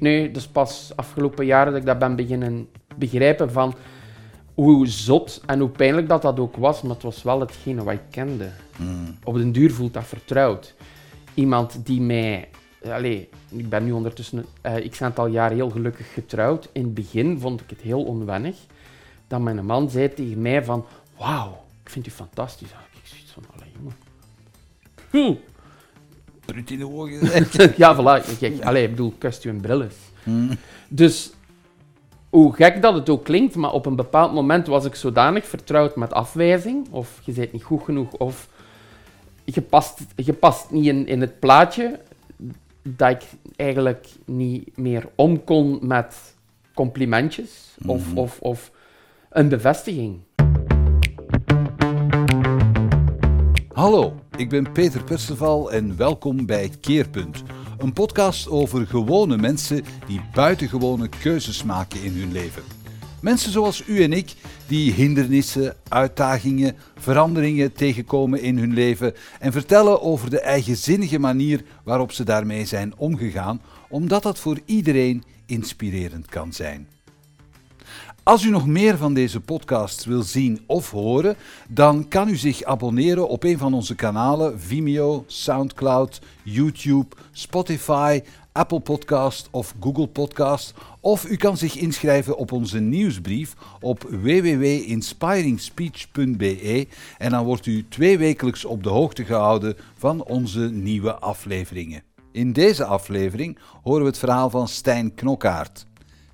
Nee, dus pas afgelopen jaren dat ik dat ben beginnen begrijpen van hoe zot en hoe pijnlijk dat dat ook was, maar het was wel hetgene wat ik kende. Mm. Op den duur voelt dat vertrouwd. Iemand die mij... Allee, ik ben nu ondertussen eh x aantal jaar heel gelukkig getrouwd. In het begin vond ik het heel onwennig dat mijn man zei tegen mij van... Wauw, ik vind u fantastisch. Ik zoiets van, allee jongen. Hm. Prut in de ogen. ja, voilà. Kijk, allee, ik bedoel, kust u een bril eens. Mm. Dus hoe gek dat het ook klinkt, maar op een bepaald moment was ik zodanig vertrouwd met afwijzing, of je bent niet goed genoeg, of je past, je past niet in, in het plaatje, dat ik eigenlijk niet meer om kon met complimentjes of, Mhm. of, of een bevestiging. Hallo, ik ben Peter Perceval en welkom bij Keerpunt. Een podcast over gewone mensen die buitengewone keuzes maken in hun leven. Mensen zoals u en ik die hindernissen, uitdagingen, veranderingen tegenkomen in hun leven en vertellen over de eigenzinnige manier waarop ze daarmee zijn omgegaan, omdat dat voor iedereen inspirerend kan zijn. Als u nog meer van deze podcasts wil zien of horen, dan kan u zich abonneren op een van onze kanalen Vimeo, SoundCloud, YouTube, Spotify, Apple Podcast of Google Podcast. Of u kan zich inschrijven op onze nieuwsbrief op www.inspiringspeech.be en dan wordt u tweewekelijks op de hoogte gehouden van onze nieuwe afleveringen. In deze aflevering horen we het verhaal van Stijn Knokkaert.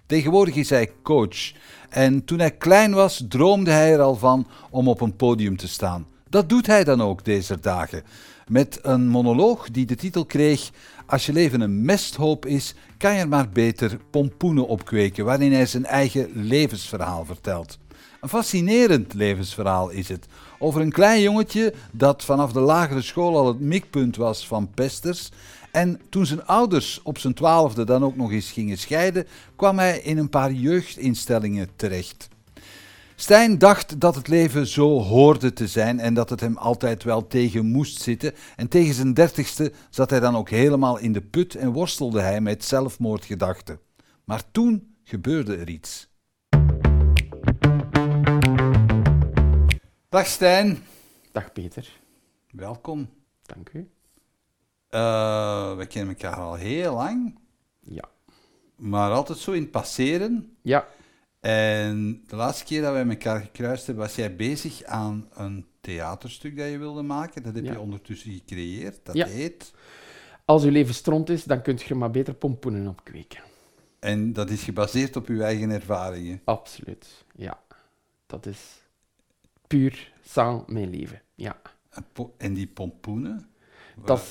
Tegenwoordig is hij coach en toen hij klein was droomde hij er al van om op een podium te staan. Dat doet hij dan ook deze dagen. Met een monoloog die de titel kreeg Als je leven een mesthoop is, kan je er maar beter pompoenen opkweken, waarin hij zijn eigen levensverhaal vertelt. Een fascinerend levensverhaal is het. Over een klein jongetje dat vanaf de lagere school al het mikpunt was van pesters. En toen zijn ouders op zijn twaalfde dan ook nog eens gingen scheiden, kwam hij in een paar jeugdinstellingen terecht. Stijn dacht dat het leven zo hoorde te zijn en dat het hem altijd wel tegen moest zitten. En tegen zijn dertigste zat hij dan ook helemaal in de put en worstelde hij met zelfmoordgedachten. Maar toen gebeurde er iets. Dag Stijn, Dag Peter, welkom. dank u. Eh, we kennen elkaar al heel lang, Ja. maar altijd zo in het passeren. Ja, En de laatste keer dat wij elkaar gekruist hebben, was jij bezig aan een theaterstuk dat je wilde maken. Dat heb Ja. je ondertussen gecreëerd. Dat Ja. heet. als uw leven stront is, dan kunt je maar beter pompoenen opkweken. En dat is gebaseerd op uw eigen ervaringen. Absoluut, ja. Dat is puur sans mijn leven, ja. En, die pompoenen, Dat is,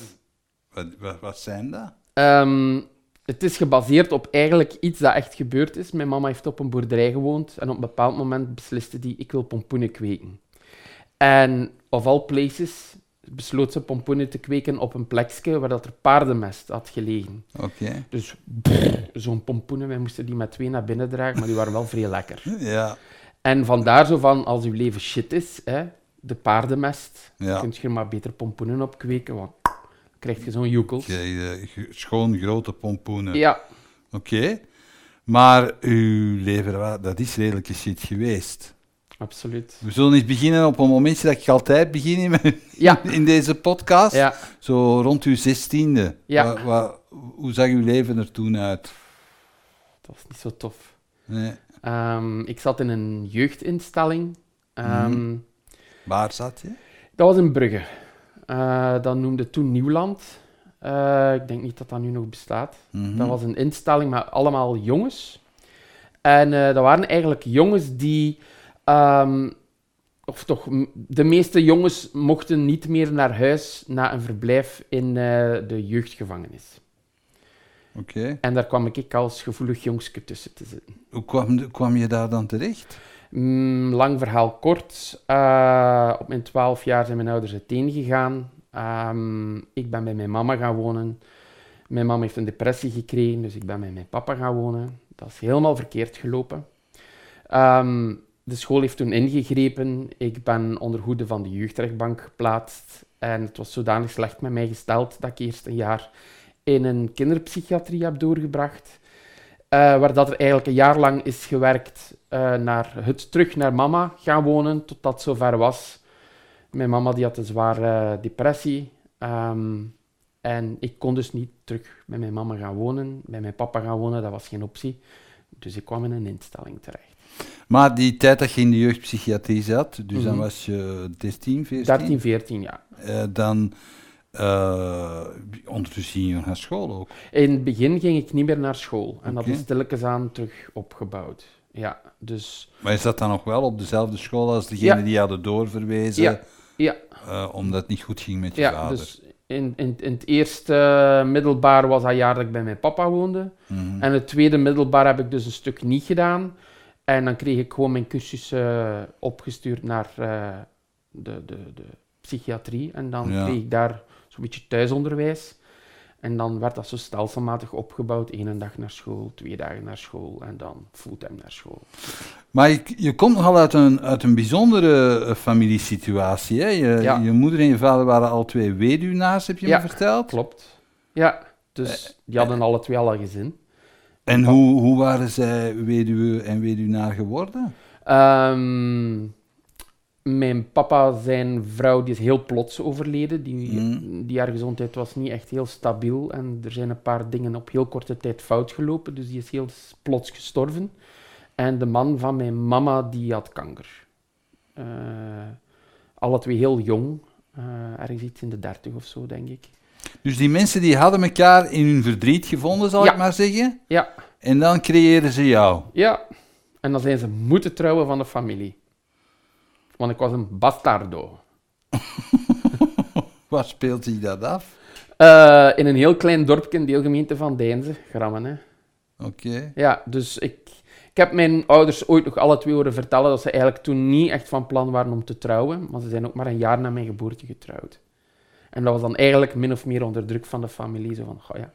wat, wat, wat zijn dat? ehm, het is gebaseerd op eigenlijk iets dat echt gebeurd is. Mijn mama heeft op een boerderij gewoond en op een bepaald moment besliste die, ik wil pompoenen kweken. En of all places besloot ze pompoenen te kweken op een plekje waar dat er paardenmest had gelegen. Oké. Dus zo'n pompoenen, wij moesten die met twee naar binnen dragen, maar die waren wel vrij lekker. Ja, En vandaar zo van, als uw leven shit is, hè, de paardenmest, Ja. kun je er maar beter pompoenen op kweken, want krijg je zo'n joekels. Eh, schoon grote pompoenen. Ja, Oké. Maar uw leven, dat is redelijk shit geweest. absoluut. We zullen eens beginnen op een momentje dat ik altijd begin in, mijn- Ja, in deze podcast. ja. Zo rond uw zestiende. Ja. Wa- wa- hoe zag uw leven er toen uit? dat was niet zo tof. Nee. Ehm, ik zat in een jeugdinstelling. Ehm, Mhm. Waar zat je? Dat was in Brugge. Eh, dat noemde toen Nieuwland. Eh, ik denk niet dat dat nu nog bestaat. Mhm. Dat was een instelling met allemaal jongens. En eh, dat waren eigenlijk jongens die... ehm, of toch, de meeste jongens mochten niet meer naar huis na een verblijf in de jeugdgevangenis. Oké. En daar kwam ik als gevoelig jongske tussen te zitten. Hoe kwam, kwam je daar dan terecht? Mm, lang verhaal kort. Eh, op mijn twaalf jaar zijn mijn ouders uiteen gegaan. Ehm, ik ben bij mijn mama gaan wonen. Mijn mama heeft een depressie gekregen, dus ik ben bij mijn papa gaan wonen. Dat is helemaal verkeerd gelopen. Ehm, de school heeft toen ingegrepen. Ik ben onder hoede van de jeugdrechtbank geplaatst. En het was zodanig slecht met mij gesteld dat ik eerst een jaar in een kinderpsychiatrie heb doorgebracht. Waar dat er eigenlijk een jaar lang is gewerkt eh, naar het terug naar mama gaan wonen, totdat het zover was. Mijn mama die had een zware depressie. ehm, en ik kon dus niet terug met mijn mama gaan wonen, met mijn papa gaan wonen, dat was geen optie. Dus ik kwam in een instelling terecht. Maar die tijd dat je in de jeugdpsychiatrie zat, dus dan Mhm. was je 13, 14, 13, 14 jaar. eh, dan eh ondertussen ging je naar school ook. In het begin ging ik niet meer naar school. En dat is stilletjes aan terug opgebouwd. Ja, dus... Maar is dat dan nog wel op dezelfde school als degene Ja. die je hadden doorverwezen, Ja, ja, eh, omdat het niet goed ging met je ja vader? dus in, in, in het eerste middelbaar was dat jaar dat ik bij mijn papa woonde. Mhm. En het tweede middelbaar heb ik dus een stuk niet gedaan. En dan kreeg ik gewoon mijn cursus opgestuurd naar eh, de, de, de psychiatrie. En dan Ja. kreeg ik daar zo'n beetje thuisonderwijs. En dan werd dat zo stelselmatig opgebouwd. Eén dag naar school, twee dagen naar school en dan fulltime naar school. Maar je, je komt nogal uit een, uit een bijzondere eh, familiesituatie. Hè? Je, Ja. je moeder en je vader waren al twee weduwnaars, heb je Ja, me verteld. Klopt. Ja, dus die hadden alle twee al een gezin. En hoe, hoe waren zij weduwe en weduwnaar geworden? Ehm, mijn papa, zijn vrouw, die is heel plots overleden. Die, Mm. die haar gezondheid was niet echt heel stabiel. En er zijn een paar dingen op heel korte tijd fout gelopen. Dus die is heel plots gestorven. En de man van mijn mama, die had kanker. Eh, alle twee heel jong. eh, ergens iets in de dertig of zo, denk ik. Dus die mensen die hadden elkaar in hun verdriet gevonden, zal Ja. ik maar zeggen. Ja, En dan creëerden ze jou. ja. En dan zijn ze moeten trouwen van de familie. Want ik was een bastardo. Wat speelt zich dat af? Eh, in een heel klein dorpje, deelgemeente van Deinze, Grammen. Hè. Oké. Ja, dus ik, ik heb mijn ouders ooit nog alle twee horen vertellen dat ze eigenlijk toen niet echt van plan waren om te trouwen, maar ze zijn ook maar een jaar na mijn geboorte getrouwd. En dat was dan eigenlijk min of meer onder druk van de familie, zo van, goh ja,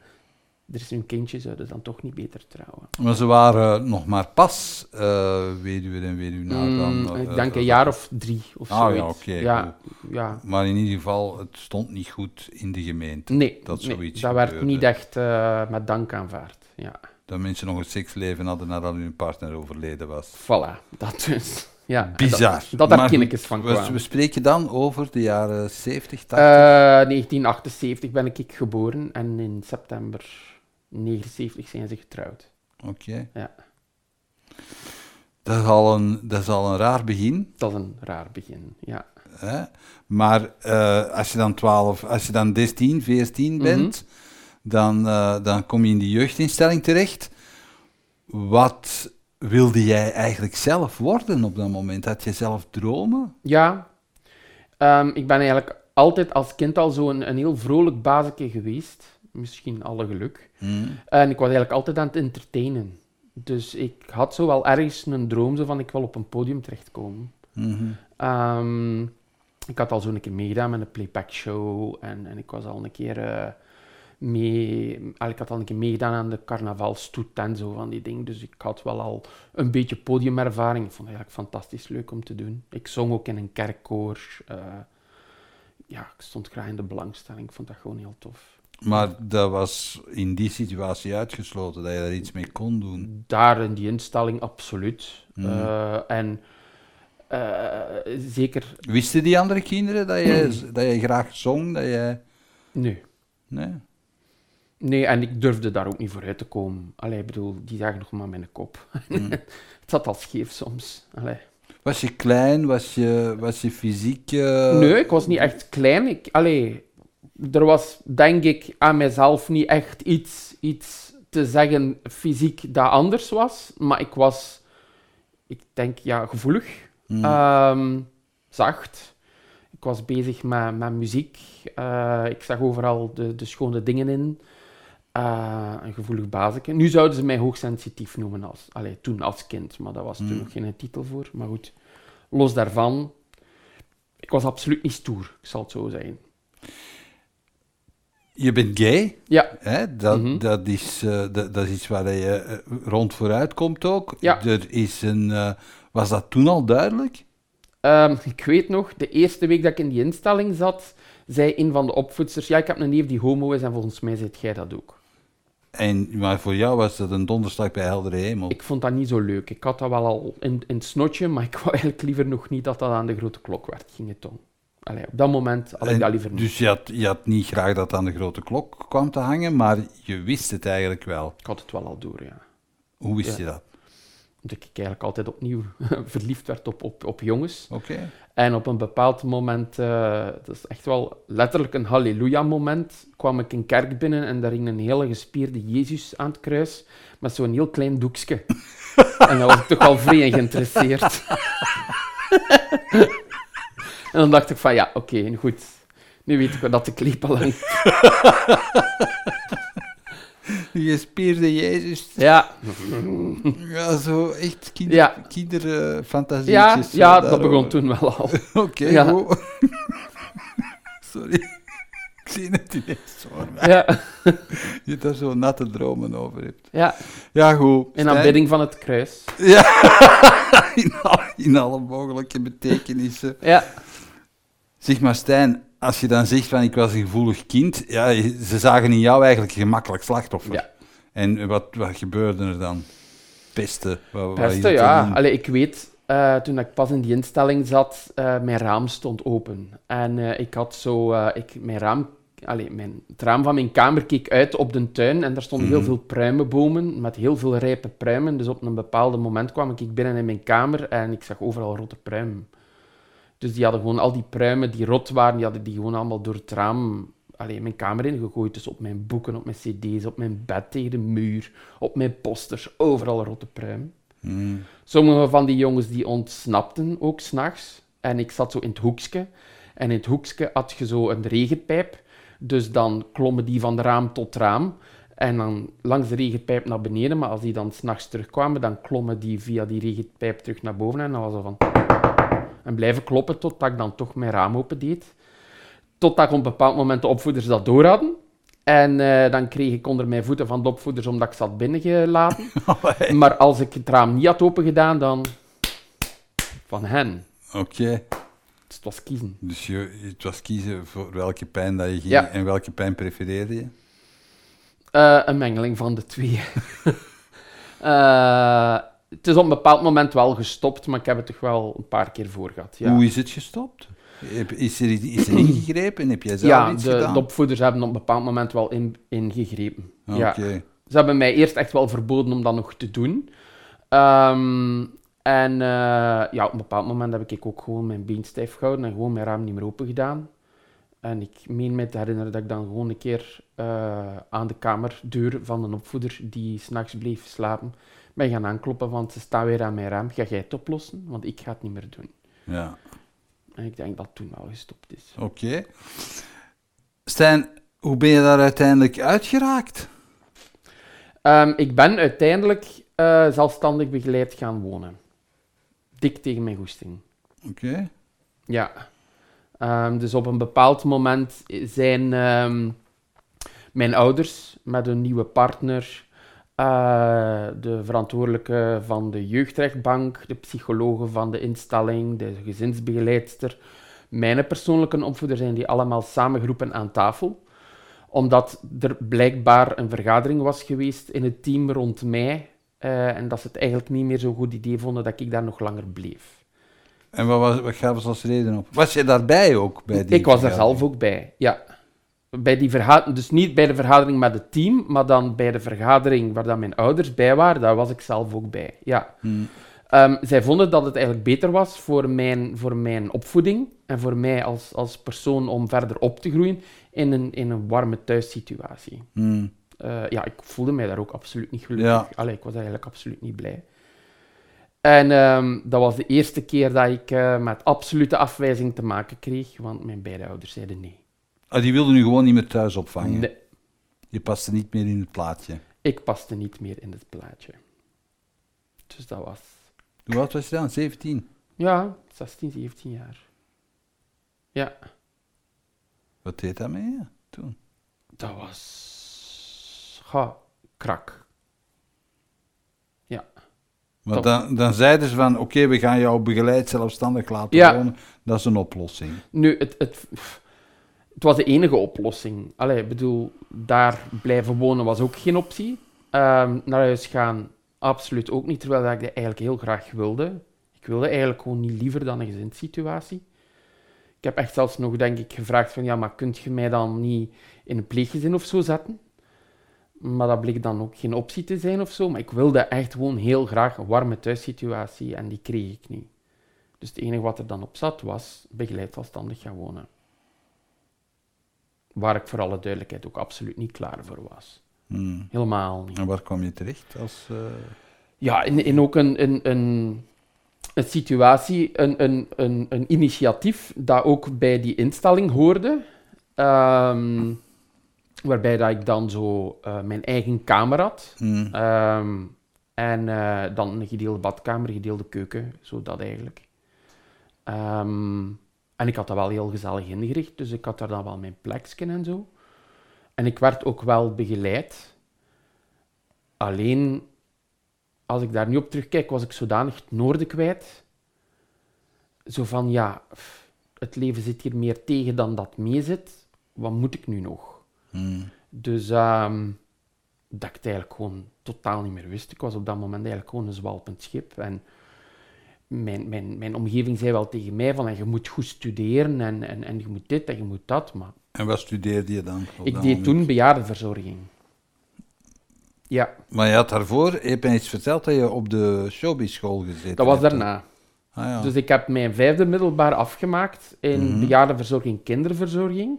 er is een kindje, zouden ze dan toch niet beter trouwen? Maar ze waren nog maar pas eh weduwe en weduwnaar dan. Mm, eh, ik denk eh, een jaar of drie of Ah, zoiets. ja, oké, ja, ja. Maar in ieder geval, het stond niet goed in de gemeente. Nee, Dat nee, zoiets dat werd niet echt eh, met dank aanvaard. Ja, Dat mensen nog een seksleven hadden nadat hun partner overleden was. voilà, dat dus. Ja, Bizar. Dat, dat daar Maar kindertjes van We, kwamen. we spreken dan over de jaren 70, 80. Eh, 1978 ben ik geboren en in september 79 zijn ze getrouwd. Oké. ja. Dat, is al een, dat is al een raar begin. Dat is een raar begin, ja. Hè? Maar eh, als je dan 12, als je dan 13, 14 Mhm. bent, dan, eh, dan kom je in die jeugdinstelling terecht. Wat wilde jij eigenlijk zelf worden op dat moment? Had je zelf dromen? Ja, ehm, ik ben eigenlijk altijd als kind al zo'n een heel vrolijk bazeke geweest. Misschien alle geluk. Hm. En ik was eigenlijk altijd aan het entertainen. Dus ik had zo wel ergens een droom zo van ik wil op een podium terechtkomen. Ehm, ik had al zo'n keer meegedaan met een playback show en, en ik was al een keer eh, mee, ik had al een keer meegedaan aan de carnavalstoet en zo van die dingen. Dus ik had wel al een beetje podiumervaring. Ik vond het eigenlijk fantastisch leuk om te doen. Ik zong ook in een kerkkoor. eh, ja, ik stond graag in de belangstelling. Ik vond dat gewoon heel tof. Maar dat was in die situatie uitgesloten, dat je daar iets mee kon doen. Daar in die instelling absoluut. Mhm. Eh, en eh, zeker, Wisten die andere kinderen dat je, dat je graag zong? Dat je... nee. Nee? Nee, en ik durfde daar ook niet voor uit te komen. Allee, ik bedoel, die zagen nog maar mijn kop. Mm. het zat al scheef soms. Allee. Was je klein? Was je, was je fysiek... eh, Nee, ik was niet echt klein. Ik, allee, er was, denk ik, aan mezelf niet echt iets, iets te zeggen fysiek dat anders was. Maar ik was, ik denk, ja, gevoelig. hm. Ehm, zacht. Ik was bezig met, met muziek. Eh, ik zag overal de, de schone dingen in. Eh, een gevoelig bazeke. Nu zouden ze mij hoogsensitief noemen, als, allee, toen als kind. Maar dat was toen Mm. nog geen titel voor. Maar goed, los daarvan. Ik was absoluut niet stoer, ik zal het zo zeggen. Je bent gay, Ja, hè? Dat, Mhm. dat, is, eh, dat, dat is iets waar je eh, rond vooruit komt ook. Ja. Er is een, eh, was dat toen al duidelijk? Ehm, ik weet nog, de eerste week dat ik in die instelling zat, zei een van de opvoedsters, ja, ik heb een neef die homo is en volgens mij zijt jij dat ook. En, maar voor jou was dat een donderslag bij heldere hemel. Ik vond dat niet zo leuk. Ik had dat wel al in, in het snotje, maar ik wou eigenlijk liever nog niet dat dat aan de grote klok werd, ging het om. Allee, op dat moment had ik En dat liever niet. dus je had, je had niet graag dat aan de grote klok kwam te hangen, maar je wist het eigenlijk wel. Ik had het wel al door, ja. Hoe wist Ja. je dat? Dat ik eigenlijk altijd opnieuw verliefd werd op, op, op jongens. Oké. En op een bepaald moment, eh dat is echt wel letterlijk een halleluja-moment, kwam ik een kerk binnen en daar hing een hele gespierde Jezus aan het kruis met zo'n heel klein doekje. en dan was ik toch wel vrij in geïnteresseerd. en dan dacht ik van, ja, oké, goed. Nu weet ik dat de kliep al hangt. Je spierde Jezus. Ja, Ja, zo echt kinder, Ja. kinderfantasietjes. ja, ja dat begon toen wel al. Oké, Ja. Sorry. Ik zie het ineens voor mij. Ja, Je daar zo natte dromen over hebt. ja. Ja, goed. in aanbidding van het kruis. Ja, in, al- in alle mogelijke betekenissen. Ja. Zeg maar, Stijn, als je dan zegt van ik was een gevoelig kind, ja, ze zagen in jou eigenlijk een gemakkelijk slachtoffer. Ja. En wat, wat gebeurde er dan? Pesten? Wat, wat Beste, je ja. Allee, ik weet, eh, toen ik pas in die instelling zat, eh, mijn raam stond open. En eh, ik had zo, ik, mijn raam, allee, mijn, het raam van mijn kamer keek uit op de tuin en daar stonden heel Mhm. veel pruimenbomen met heel veel rijpe pruimen. Dus op een bepaald moment kwam ik binnen in mijn kamer en ik zag overal rotte pruimen. Dus die hadden gewoon al die pruimen die rot waren, die hadden die gewoon allemaal door het raam allee, mijn kamer ingegooid. Dus op mijn boeken, op mijn cd's, op mijn bed tegen de muur, op mijn posters, overal rotte pruimen. Hmm. Sommige van die jongens die ontsnapten ook s'nachts. En ik zat zo in het hoekje. En in het hoekje had je zo een regenpijp. Dus dan klommen die van raam tot raam. En dan langs de regenpijp naar beneden. Maar als die dan s'nachts terugkwamen, dan klommen die via die regenpijp terug naar boven. En dan was het van... En blijven kloppen totdat ik dan toch mijn raam open deed. Totdat ik op een bepaald moment de opvoeders dat door hadden. En eh, dan kreeg ik onder mijn voeten van de opvoeders omdat ik zat binnengelaten. Maar als ik het raam niet had opengedaan, dan van hen. Oké, Dus het was kiezen. dus je, het was kiezen voor welke pijn dat je ging Ja. en welke pijn prefereerde je? Eh, een mengeling van de twee. Eh, het is op een bepaald moment wel gestopt, maar ik heb het toch wel een paar keer voor gehad. Ja, Hoe is het gestopt? Is er, is er ingegrepen? Heb jij zelf ja iets de, gedaan? de opvoeders hebben op een bepaald moment wel in, ingegrepen. Oké. Ja. Ze hebben mij eerst echt wel verboden om dat nog te doen. Ehm, en eh, ja, op een bepaald moment heb ik ook gewoon mijn been stijf gehouden en gewoon mijn raam niet meer open gedaan. En ik meen me te herinneren dat ik dan gewoon een keer eh, aan de kamerdeur van een opvoeder die s'nachts bleef slapen, ben gaan aankloppen, want ze staan weer aan mijn raam. Ga jij het oplossen? Want ik ga het niet meer doen. Ja, En ik denk dat toen wel gestopt is. oké. Stijn, hoe ben je daar uiteindelijk uitgeraakt? Ehm, ik ben uiteindelijk eh, zelfstandig begeleid gaan wonen. Dik tegen mijn goesting. Oké. Ja. Ehm, dus op een bepaald moment zijn ehm, mijn ouders met een nieuwe partner, eh, de verantwoordelijke van de jeugdrechtbank, de psychologen van de instelling, de gezinsbegeleidster, mijn persoonlijke opvoeder zijn die allemaal samengeroepen aan tafel omdat er blijkbaar een vergadering was geweest in het team rond mij eh, en dat ze het eigenlijk niet meer zo'n goed idee vonden dat ik daar nog langer bleef. En wat, was, wat gaven ze als reden op? Was je daarbij ook? Bij die Ik was er zelf ook bij, ja. Bij die vergadering, dus niet bij de vergadering met het team, maar dan bij de vergadering waar dan mijn ouders bij waren, daar was ik zelf ook bij, ja. Hmm. Ehm, zij vonden dat het eigenlijk beter was voor mijn, voor mijn opvoeding en voor mij als, als persoon om verder op te groeien in een, in een warme thuissituatie. Hmm. Eh, ja, ik voelde mij daar ook absoluut niet gelukkig. Ja. Allee, ik was eigenlijk absoluut niet blij. En ehm, dat was de eerste keer dat ik eh, met absolute afwijzing te maken kreeg, want mijn beide ouders zeiden nee. Ah, die wilden nu gewoon niet meer thuis opvangen. Nee, Je paste niet meer in het plaatje. ik paste niet meer in het plaatje. Dus dat was, Hoe oud was je dan? 17? ja, 16, 17 jaar. Ja, Wat deed dat mee toen? dat was... Ga, krak. Maar Toch. dan, dan zeiden ze van, oké, we gaan jou begeleid zelfstandig laten Ja. wonen. Dat is een oplossing. Nu, het, het, het was de enige oplossing. Allee, ik bedoel, daar blijven wonen was ook geen optie. Ehm, naar huis gaan, absoluut ook niet, terwijl ik dat eigenlijk heel graag wilde. Ik wilde eigenlijk gewoon niet liever dan een gezinssituatie. Ik heb echt zelfs nog, denk ik, gevraagd van, ja, maar kunt je mij dan niet in een pleeggezin of zo zetten? Maar dat bleek dan ook geen optie te zijn of zo. Maar ik wilde echt gewoon heel graag een warme thuissituatie en die kreeg ik niet. Dus het enige wat er dan op zat was begeleid zelfstandig gaan wonen. Waar ik voor alle duidelijkheid ook absoluut niet klaar voor was. Hmm. Helemaal niet. En waar kwam je terecht als... eh, Ja, in, in ook een, een, een, een situatie, een, een, een, een initiatief dat ook bij die instelling hoorde. Ehm, waarbij dat ik dan zo eh, mijn eigen kamer had. hmm. Ehm, en eh, dan een gedeelde badkamer, gedeelde keuken, zo dat eigenlijk. Ehm, en ik had dat wel heel gezellig ingericht, dus ik had daar dan wel mijn plekje en zo. En ik werd ook wel begeleid. Alleen, als ik daar nu op terugkijk, was ik zodanig het noorden kwijt. Zo van, ja, het leven zit hier meer tegen dan dat mee zit. Wat moet ik nu nog? Hmm. Dus ehm, dat ik het eigenlijk gewoon totaal niet meer wist. Ik was op dat moment eigenlijk gewoon een zwalpend schip. En mijn, mijn, mijn omgeving zei wel tegen mij van, je moet goed studeren en, en, en je moet dit en je moet dat. Maar En wat studeerde je dan? ik deed moment? toen bejaardenverzorging. Ja, Maar je had daarvoor, je hebt mij iets verteld dat je op de showbiz-school gezeten dat was daarna. Ah, ja. Dus ik heb mijn vijfde middelbaar afgemaakt in Mhm. bejaardenverzorging, kinderverzorging.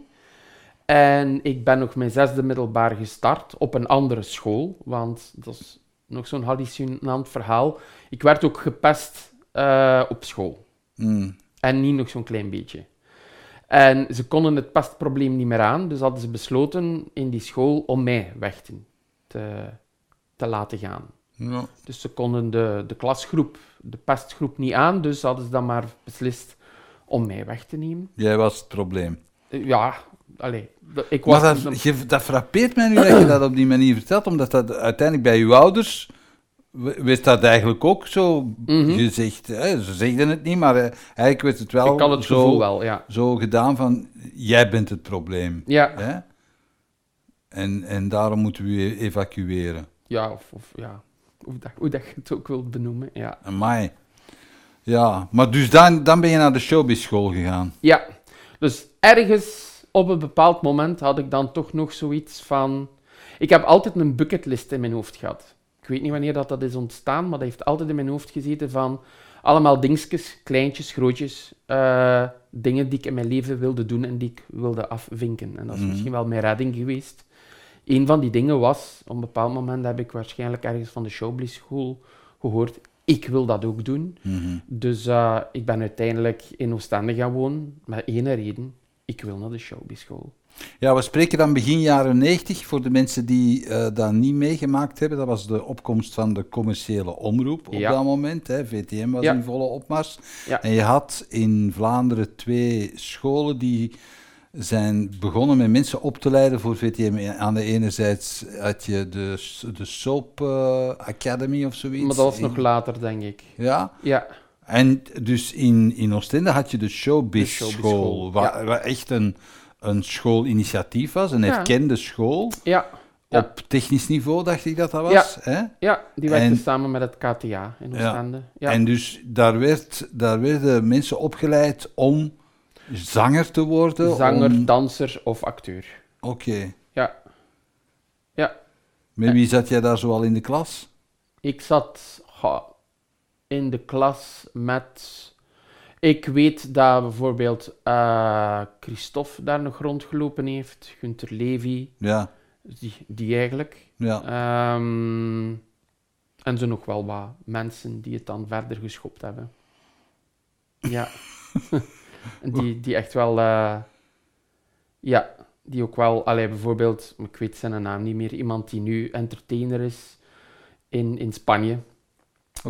En ik ben nog mijn zesde middelbaar gestart op een andere school, want dat is nog zo'n hallucinant verhaal. Ik werd ook gepest eh, op school. Hmm. En niet nog zo'n klein beetje. En ze konden het pestprobleem niet meer aan, dus hadden ze besloten in die school om mij weg te, te, te laten gaan. Ja. Dus ze konden de, de klasgroep, de pestgroep niet aan, dus hadden ze dan maar beslist om mij weg te nemen. Jij was het probleem. Eh, Ja, allee, ik was... Maar dat, je, dat frappeert mij nu dat je dat op die manier vertelt, omdat dat uiteindelijk bij uw ouders w- werd dat eigenlijk ook zo Mhm. gezegd. Hè? Ze zegden het niet, maar eh, eigenlijk werd het wel ik had het zo, gevoel wel, ja. zo gedaan van, jij bent het probleem. Ja, Hè? En, en daarom moeten we je evacueren. ja of, of ja, hoe dat, hoe dat je het ook wilt benoemen, ja. Amai. Ja, maar dus dan, dan ben je naar de showbiz-school gegaan. Ja, dus ergens op een bepaald moment had ik dan toch nog zoiets van... Ik heb altijd een bucketlist in mijn hoofd gehad. Ik weet niet wanneer dat, dat is ontstaan, maar dat heeft altijd in mijn hoofd gezeten van... Allemaal dingetjes, kleintjes, grootjes, eh, dingen die ik in mijn leven wilde doen en die ik wilde afvinken. En dat is Mhm. misschien wel mijn redding geweest. Een van die dingen was, op een bepaald moment heb ik waarschijnlijk ergens van de Showbiz School gehoord, ik wil dat ook doen. Mhm. Dus eh, ik ben uiteindelijk in Oostende gaan wonen, met één reden. Ik wil naar de showbizschool. Ja, we spreken dan begin jaren 90 voor de mensen die eh, dat niet meegemaakt hebben. Dat was de opkomst van de commerciële omroep op Ja. dat moment. Hè. VTM was Ja. in volle opmars. Ja. En je had in Vlaanderen twee scholen die zijn begonnen met mensen op te leiden voor VTM. Aan de ene zijde had je de, de Soap eh, Academy of zoiets. Maar dat was nog later, denk ik. Ja, Ja, en dus in, in Oostende had je de Showbiz De Showbiz School, waar, waar echt een, een schoolinitiatief was, een Ja. erkende school. ja, Ja. Op technisch niveau dacht ik dat dat was. Hè? ja die werkte En- samen met het KTA in Ja. Oostende. Ja. En dus daar, werd, daar werden mensen opgeleid om zanger te worden. Zanger, om- danser of acteur. Oké. Ja. Ja, Met wie zat jij daar zoal in de klas? ik zat in de klas met... Ik weet dat bijvoorbeeld eh, Christophe daar nog rondgelopen heeft, Gunther Levy, Ja, die, die eigenlijk. ja. Ehm, en zo nog wel wat mensen die het dan verder geschopt hebben. Ja. Die, die echt wel... eh, ja, die ook wel... Allee, bijvoorbeeld, ik weet zijn naam niet meer, iemand die nu entertainer is in, in Spanje.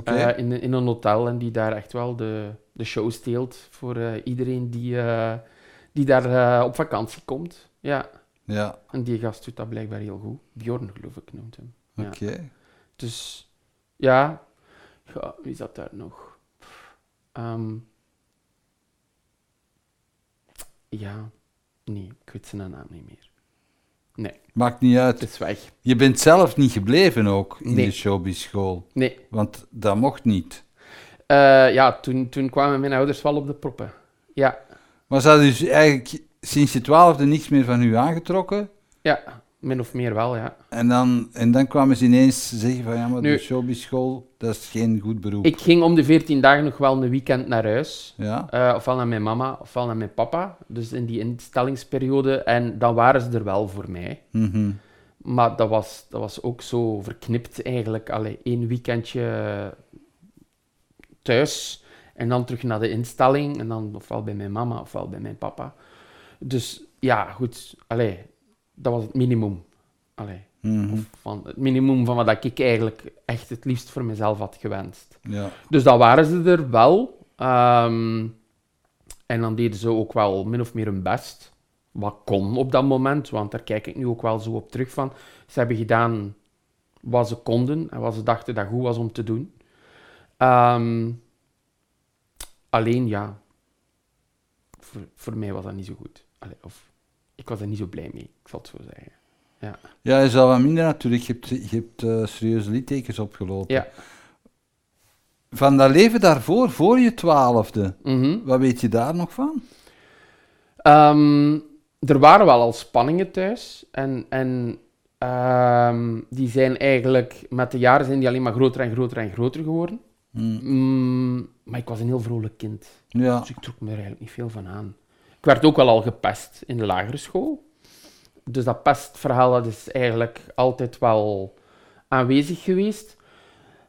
Eh, in, in een hotel en die daar echt wel de, de show steelt voor eh, iedereen die, eh, die daar op vakantie komt. Ja, ja, en die gast doet dat blijkbaar heel goed. Bjorn, geloof ik, noemt hem. Ja. oké. Dus ja, ja wie zat daar nog? Ehm, ja, Nee, ik weet zijn naam niet meer. Nee, Maakt niet uit. het is weg. Je bent zelf niet gebleven ook in Nee. de showbiz-school. Nee. Want dat mocht niet. Eh, ja, toen, toen kwamen mijn ouders wel op de proppen. Ja, Maar ze hadden dus eigenlijk sinds je twaalfde niks meer van u aangetrokken. ja, min of meer wel, ja. En dan, en dan kwamen ze ineens zeggen van ja, maar Nu- de showbiz-school, dat is geen goed beroep. Ik ging om de 14 dagen nog wel een weekend naar huis. Ja? Eh, ofwel naar mijn mama, ofwel naar mijn papa. Dus in die instellingsperiode. En dan waren ze er wel voor mij. Mhm. Maar dat was, dat was ook zo verknipt eigenlijk. Allee, één weekendje thuis en dan terug naar de instelling. En dan ofwel bij mijn mama ofwel bij mijn papa. Dus ja, goed. Allee, dat was het minimum. Allee, Mhm. of van het minimum van wat ik eigenlijk echt het liefst voor mezelf had gewenst. Ja. Dus dan waren ze er wel. Ehm, en dan deden ze ook wel min of meer hun best. Wat kon op dat moment, want daar kijk ik nu ook wel zo op terug van. Ze hebben gedaan wat ze konden en wat ze dachten dat goed was om te doen. Ehm, alleen ja, voor, voor mij was dat niet zo goed. Allee, of ik was er niet zo blij mee, ik zal het zo zeggen. ja, je zal wat minder natuurlijk. Je hebt, je hebt eh, serieuze littekens opgelopen. Ja. Van dat leven daarvoor, voor je twaalfde, Mhm. wat weet je daar nog van? Ehm, er waren wel al spanningen thuis. En, en ehm, die zijn eigenlijk, met de jaren zijn die alleen maar groter en groter en groter geworden. Hm. Mm, maar ik was een heel vrolijk kind. Ja. Dus ik trok me er eigenlijk niet veel van aan. Ik werd ook wel al gepest in de lagere school. Dus dat pestverhaal dat is eigenlijk altijd wel aanwezig geweest.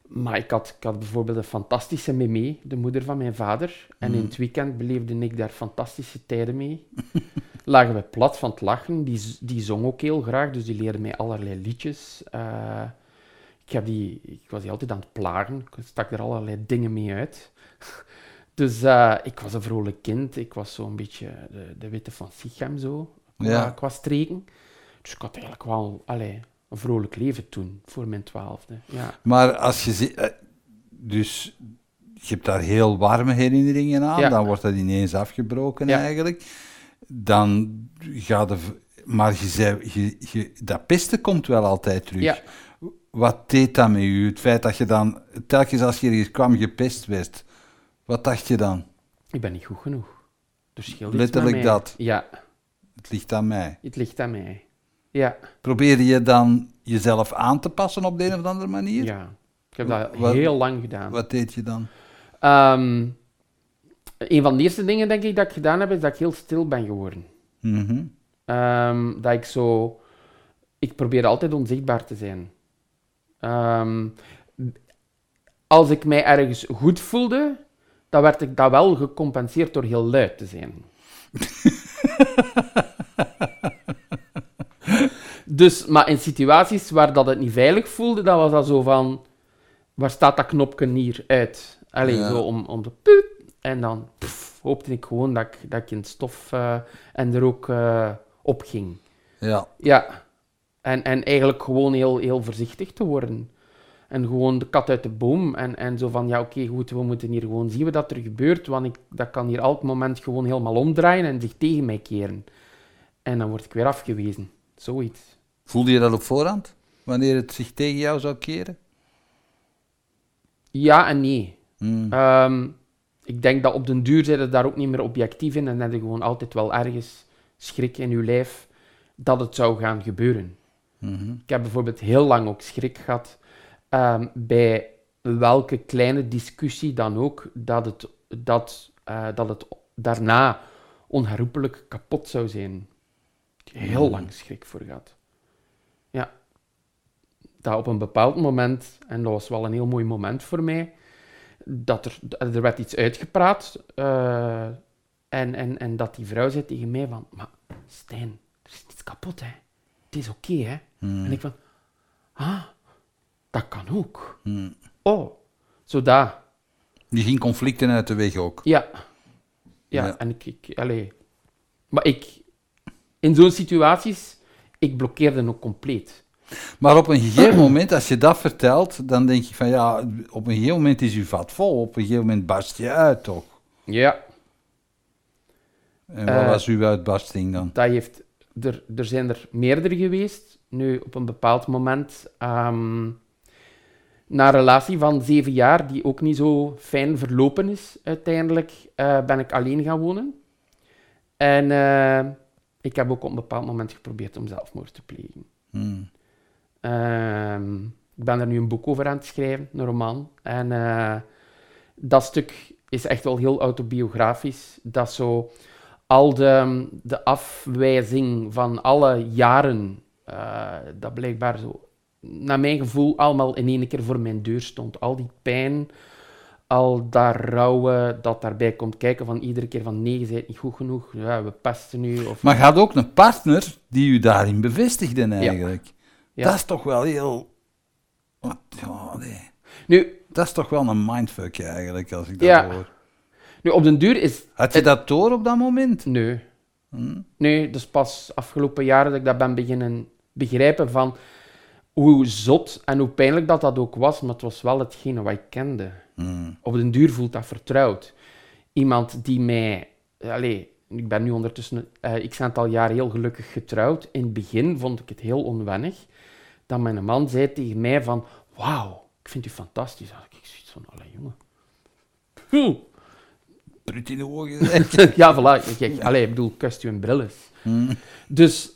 Maar ik had, ik had bijvoorbeeld een fantastische meme, de moeder van mijn vader. En in het weekend beleefde ik daar fantastische tijden mee. Lagen we plat van het lachen. Die, die zong ook heel graag, dus die leerde mij allerlei liedjes. Eh, ik, heb die, ik was die altijd aan het plagen. Ik stak er allerlei dingen mee uit. Dus eh, ik was een vrolijk kind. Ik was zo'n beetje de, de witte van Sichem zo, qua, Ja. qua streken. Dus ik had eigenlijk wel allee, een vrolijk leven toen, voor mijn twaalfde. Ja. Maar als je zi- eh, dus je hebt daar heel warme herinneringen aan, Ja. dan wordt dat ineens afgebroken Ja. eigenlijk. Dan gaat de, maar je zei, je, je, dat pesten komt wel altijd terug. Ja. Wat deed dat met u? Het feit dat je dan telkens als je ergens kwam gepest werd, wat dacht je dan? Ik ben niet goed genoeg. Scheelt iets Letterlijk mij. dat. Ja, Het ligt aan mij. het ligt aan mij. Ja, Probeerde je dan jezelf aan te passen op de een of andere manier? ja. Ik heb dat Wat- heel lang gedaan. Wat deed je dan? Ehm, een van de eerste dingen, denk ik, dat ik gedaan heb, is dat ik heel stil ben geworden. Mhm. Ehm, dat ik zo... Ik probeer altijd onzichtbaar te zijn. Ehm, als ik mij ergens goed voelde, dan werd ik dat wel gecompenseerd door heel luid te zijn. dus, maar in situaties waar dat het niet veilig voelde, dan was dat zo van... Waar staat dat knopje hier uit? Allee, Ja. zo om, om de puut. En dan pff, hoopte ik gewoon dat ik, dat ik in het stof eh, en er ook eh, op ging. Ja. Ja. En, en eigenlijk gewoon heel, heel voorzichtig te worden. En gewoon de kat uit de boom. En, en zo van, ja, oké, goed, we moeten hier gewoon zien wat er gebeurt. Want ik, dat kan hier elk moment gewoon helemaal omdraaien en zich tegen mij keren. En dan word ik weer afgewezen. Zoiets. Voelde je dat op voorhand? Wanneer het zich tegen jou zou keren? Ja en nee. Hmm. Ehm, ik denk dat op den duur zijn daar ook niet meer objectief in. En heb je gewoon altijd wel ergens schrik in je lijf dat het zou gaan gebeuren. Mhm. Ik heb bijvoorbeeld heel lang ook schrik gehad ehm, bij welke kleine discussie dan ook, dat het, dat, eh, dat het daarna onherroepelijk kapot zou zijn. Heel lang schrik voor gehad. Ja. Dat op een bepaald moment, en dat was wel een heel mooi moment voor mij, dat er, er werd iets uitgepraat eh, en, en, en dat die vrouw zei tegen mij van, maar Stijn, er is iets kapot, hè. Het is oké, hè. Hmm. En ik van, ah, dat kan ook. Hmm. Oh, zo dat. Je ging conflicten uit de weg ook. Ja. Ja, Ja. en ik, ik allee. Maar ik, in zo'n situaties, ik blokkeerde ook compleet. Maar op een gegeven moment, als je dat vertelt, dan denk je van ja, op een gegeven moment is uw vat vol. Op een gegeven moment barst je uit toch? Ja. En wat Eh, was uw uitbarsting dan? Dat heeft, er, er zijn er meerdere geweest. Nu, op een bepaald moment, ehm, na een relatie van zeven jaar, die ook niet zo fijn verlopen is uiteindelijk, eh, ben ik alleen gaan wonen. En eh, ik heb ook op een bepaald moment geprobeerd om zelfmoord te plegen. Hmm. Ehm, ik ben er nu een boek over aan het schrijven, een roman. En eh, dat stuk is echt wel heel autobiografisch. Dat zo al de, de afwijzing van alle jaren, dat blijkbaar zo, naar mijn gevoel, allemaal in één keer voor mijn deur stond. Al die pijn, al dat rouwen dat daarbij komt kijken van iedere keer van nee, je bent niet goed genoeg, ja, we pesten nu. Of... Maar had ook een partner die u daarin bevestigde eigenlijk. Ja. Dat is toch wel heel... Wat, ja, nee. Nu, Dat is toch wel een mindfuck eigenlijk, als ik dat Ja. hoor. nu, op den duur is Had je dat door op dat moment? Nee. Hm? Nee, dus pas afgelopen jaren dat ik dat ben beginnen begrijpen van hoe zot en hoe pijnlijk dat dat ook was, maar het was wel hetgene wat ik kende. Hm. Op den duur voelt dat vertrouwd. Iemand die mij... Allee, ik ben nu ondertussen eh x aantal jaar heel gelukkig getrouwd. In het begin vond ik het heel onwennig dat mijn man zei tegen mij van wauw, ik vind u fantastisch. Ik zoiets van, allee jongen. Hm. Prut in de ogen. ja, voilà. Kijk, ik bedoel, kust u een bril is. Hm. Dus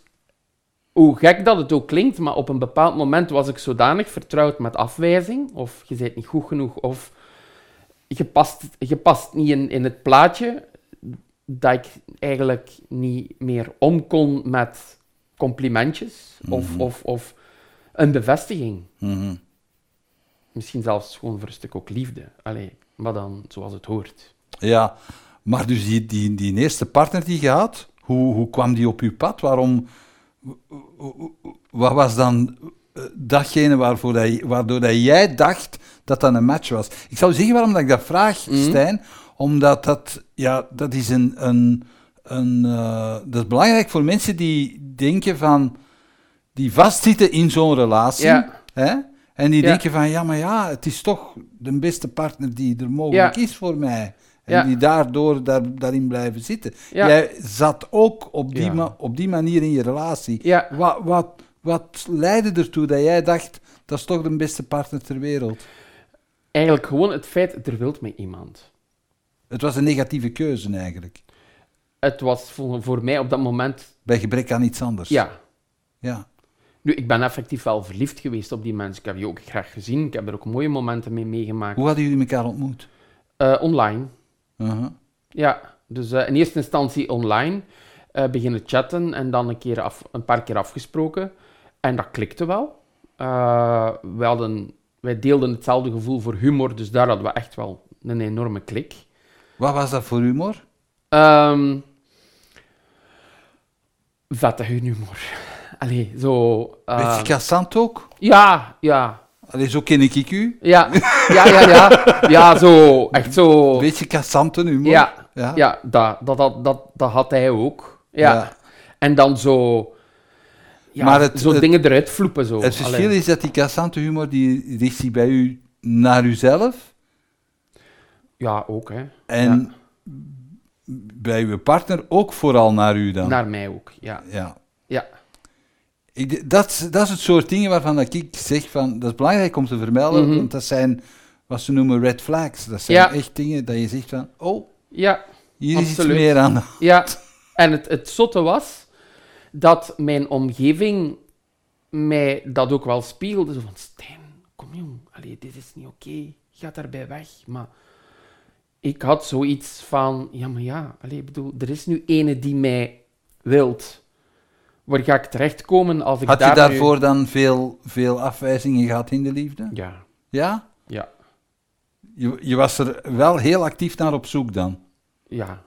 hoe gek dat het ook klinkt, maar op een bepaald moment was ik zodanig vertrouwd met afwijzing, of je bent niet goed genoeg, of je past, je past niet in, in het plaatje, dat ik eigenlijk niet meer om kon met complimentjes of, Mhm. of, of een bevestiging. Mhm. Misschien zelfs gewoon voor een stuk ook liefde. Allee, maar dan zoals het hoort. Ja, maar dus die, die, die eerste partner die je had, hoe, hoe kwam die op uw pad? Waarom, wat was dan eh, datgene waarvoor dat, waardoor dat jij dacht dat dat een match was? Ik zou zeggen waarom dat ik dat vraag, Mhm. Stijn, omdat dat, ja, dat is een, een, een eh, dat is belangrijk voor mensen die denken van, die vastzitten in zo'n relatie, Ja. hè? En die Ja. denken van, ja, maar ja, het is toch de beste partner die er mogelijk Ja. is voor mij. En Ja. die daardoor daar, daarin blijven zitten. Ja. Jij zat ook op die, Ja. ma- op die manier in je relatie. Ja. Wat, wat, wat leidde ertoe dat jij dacht, dat is toch de beste partner ter wereld? Eigenlijk gewoon het feit, er wilt mij iemand. Het was een negatieve keuze eigenlijk. Het was voor, voor mij op dat moment, Bij gebrek aan iets anders. ja, ja. Nu, ik ben effectief wel verliefd geweest op die mensen. Ik heb die ook graag gezien. Ik heb er ook mooie momenten mee meegemaakt. Hoe hadden jullie elkaar ontmoet? Eh, online. Uh-huh. Ja, dus eh, in eerste instantie online. eh, beginnen chatten en dan een, keer af, een paar keer afgesproken. En dat klikte wel. Eh, we hadden, wij deelden hetzelfde gevoel voor humor, dus daar hadden we echt wel een enorme klik. Wat was dat voor humor? Ehm vette humor. Allee, zo... Beetje cassant ook? ja, ja, Allee, zo ken ik u. Ja, ja, ja, ja. Ja, zo, echt zo. Beetje cassante humor. Ja, Ja. ja dat, dat, dat, dat, had hij ook. Ja. Ja. En dan zo, ja, Maar het- zo het- dingen eruit vloepen. Zo. Het verschil Allee. is dat die cassante humor, die richt zich bij u naar uzelf. Ja, ook, hè. En bij uw partner ook vooral naar u dan. Naar mij ook, ja. Ja. Ja, Ik, dat, is- dat is het soort dingen waarvan dat ik zeg van, dat is belangrijk om te vermelden, Mhm. want dat zijn wat ze noemen red flags. Dat zijn Ja. echt dingen dat je zegt van, oh, ja, hier is iets Absoluut. meer aan. ja. En het, het zotte was dat mijn omgeving mij dat ook wel spiegelde. Zo van, Stijn, kom jong, allee, dit is niet oké. Ga daarbij weg. Maar ik had zoiets van, ja, maar ja, allee, ik bedoel, er is nu ene die mij wilt. Waar ga ik terechtkomen als ik Had je nu- daarvoor dan veel, veel afwijzingen gehad in de liefde? Ja, Ja? ja, Je, je was er wel heel actief naar op zoek dan? ja.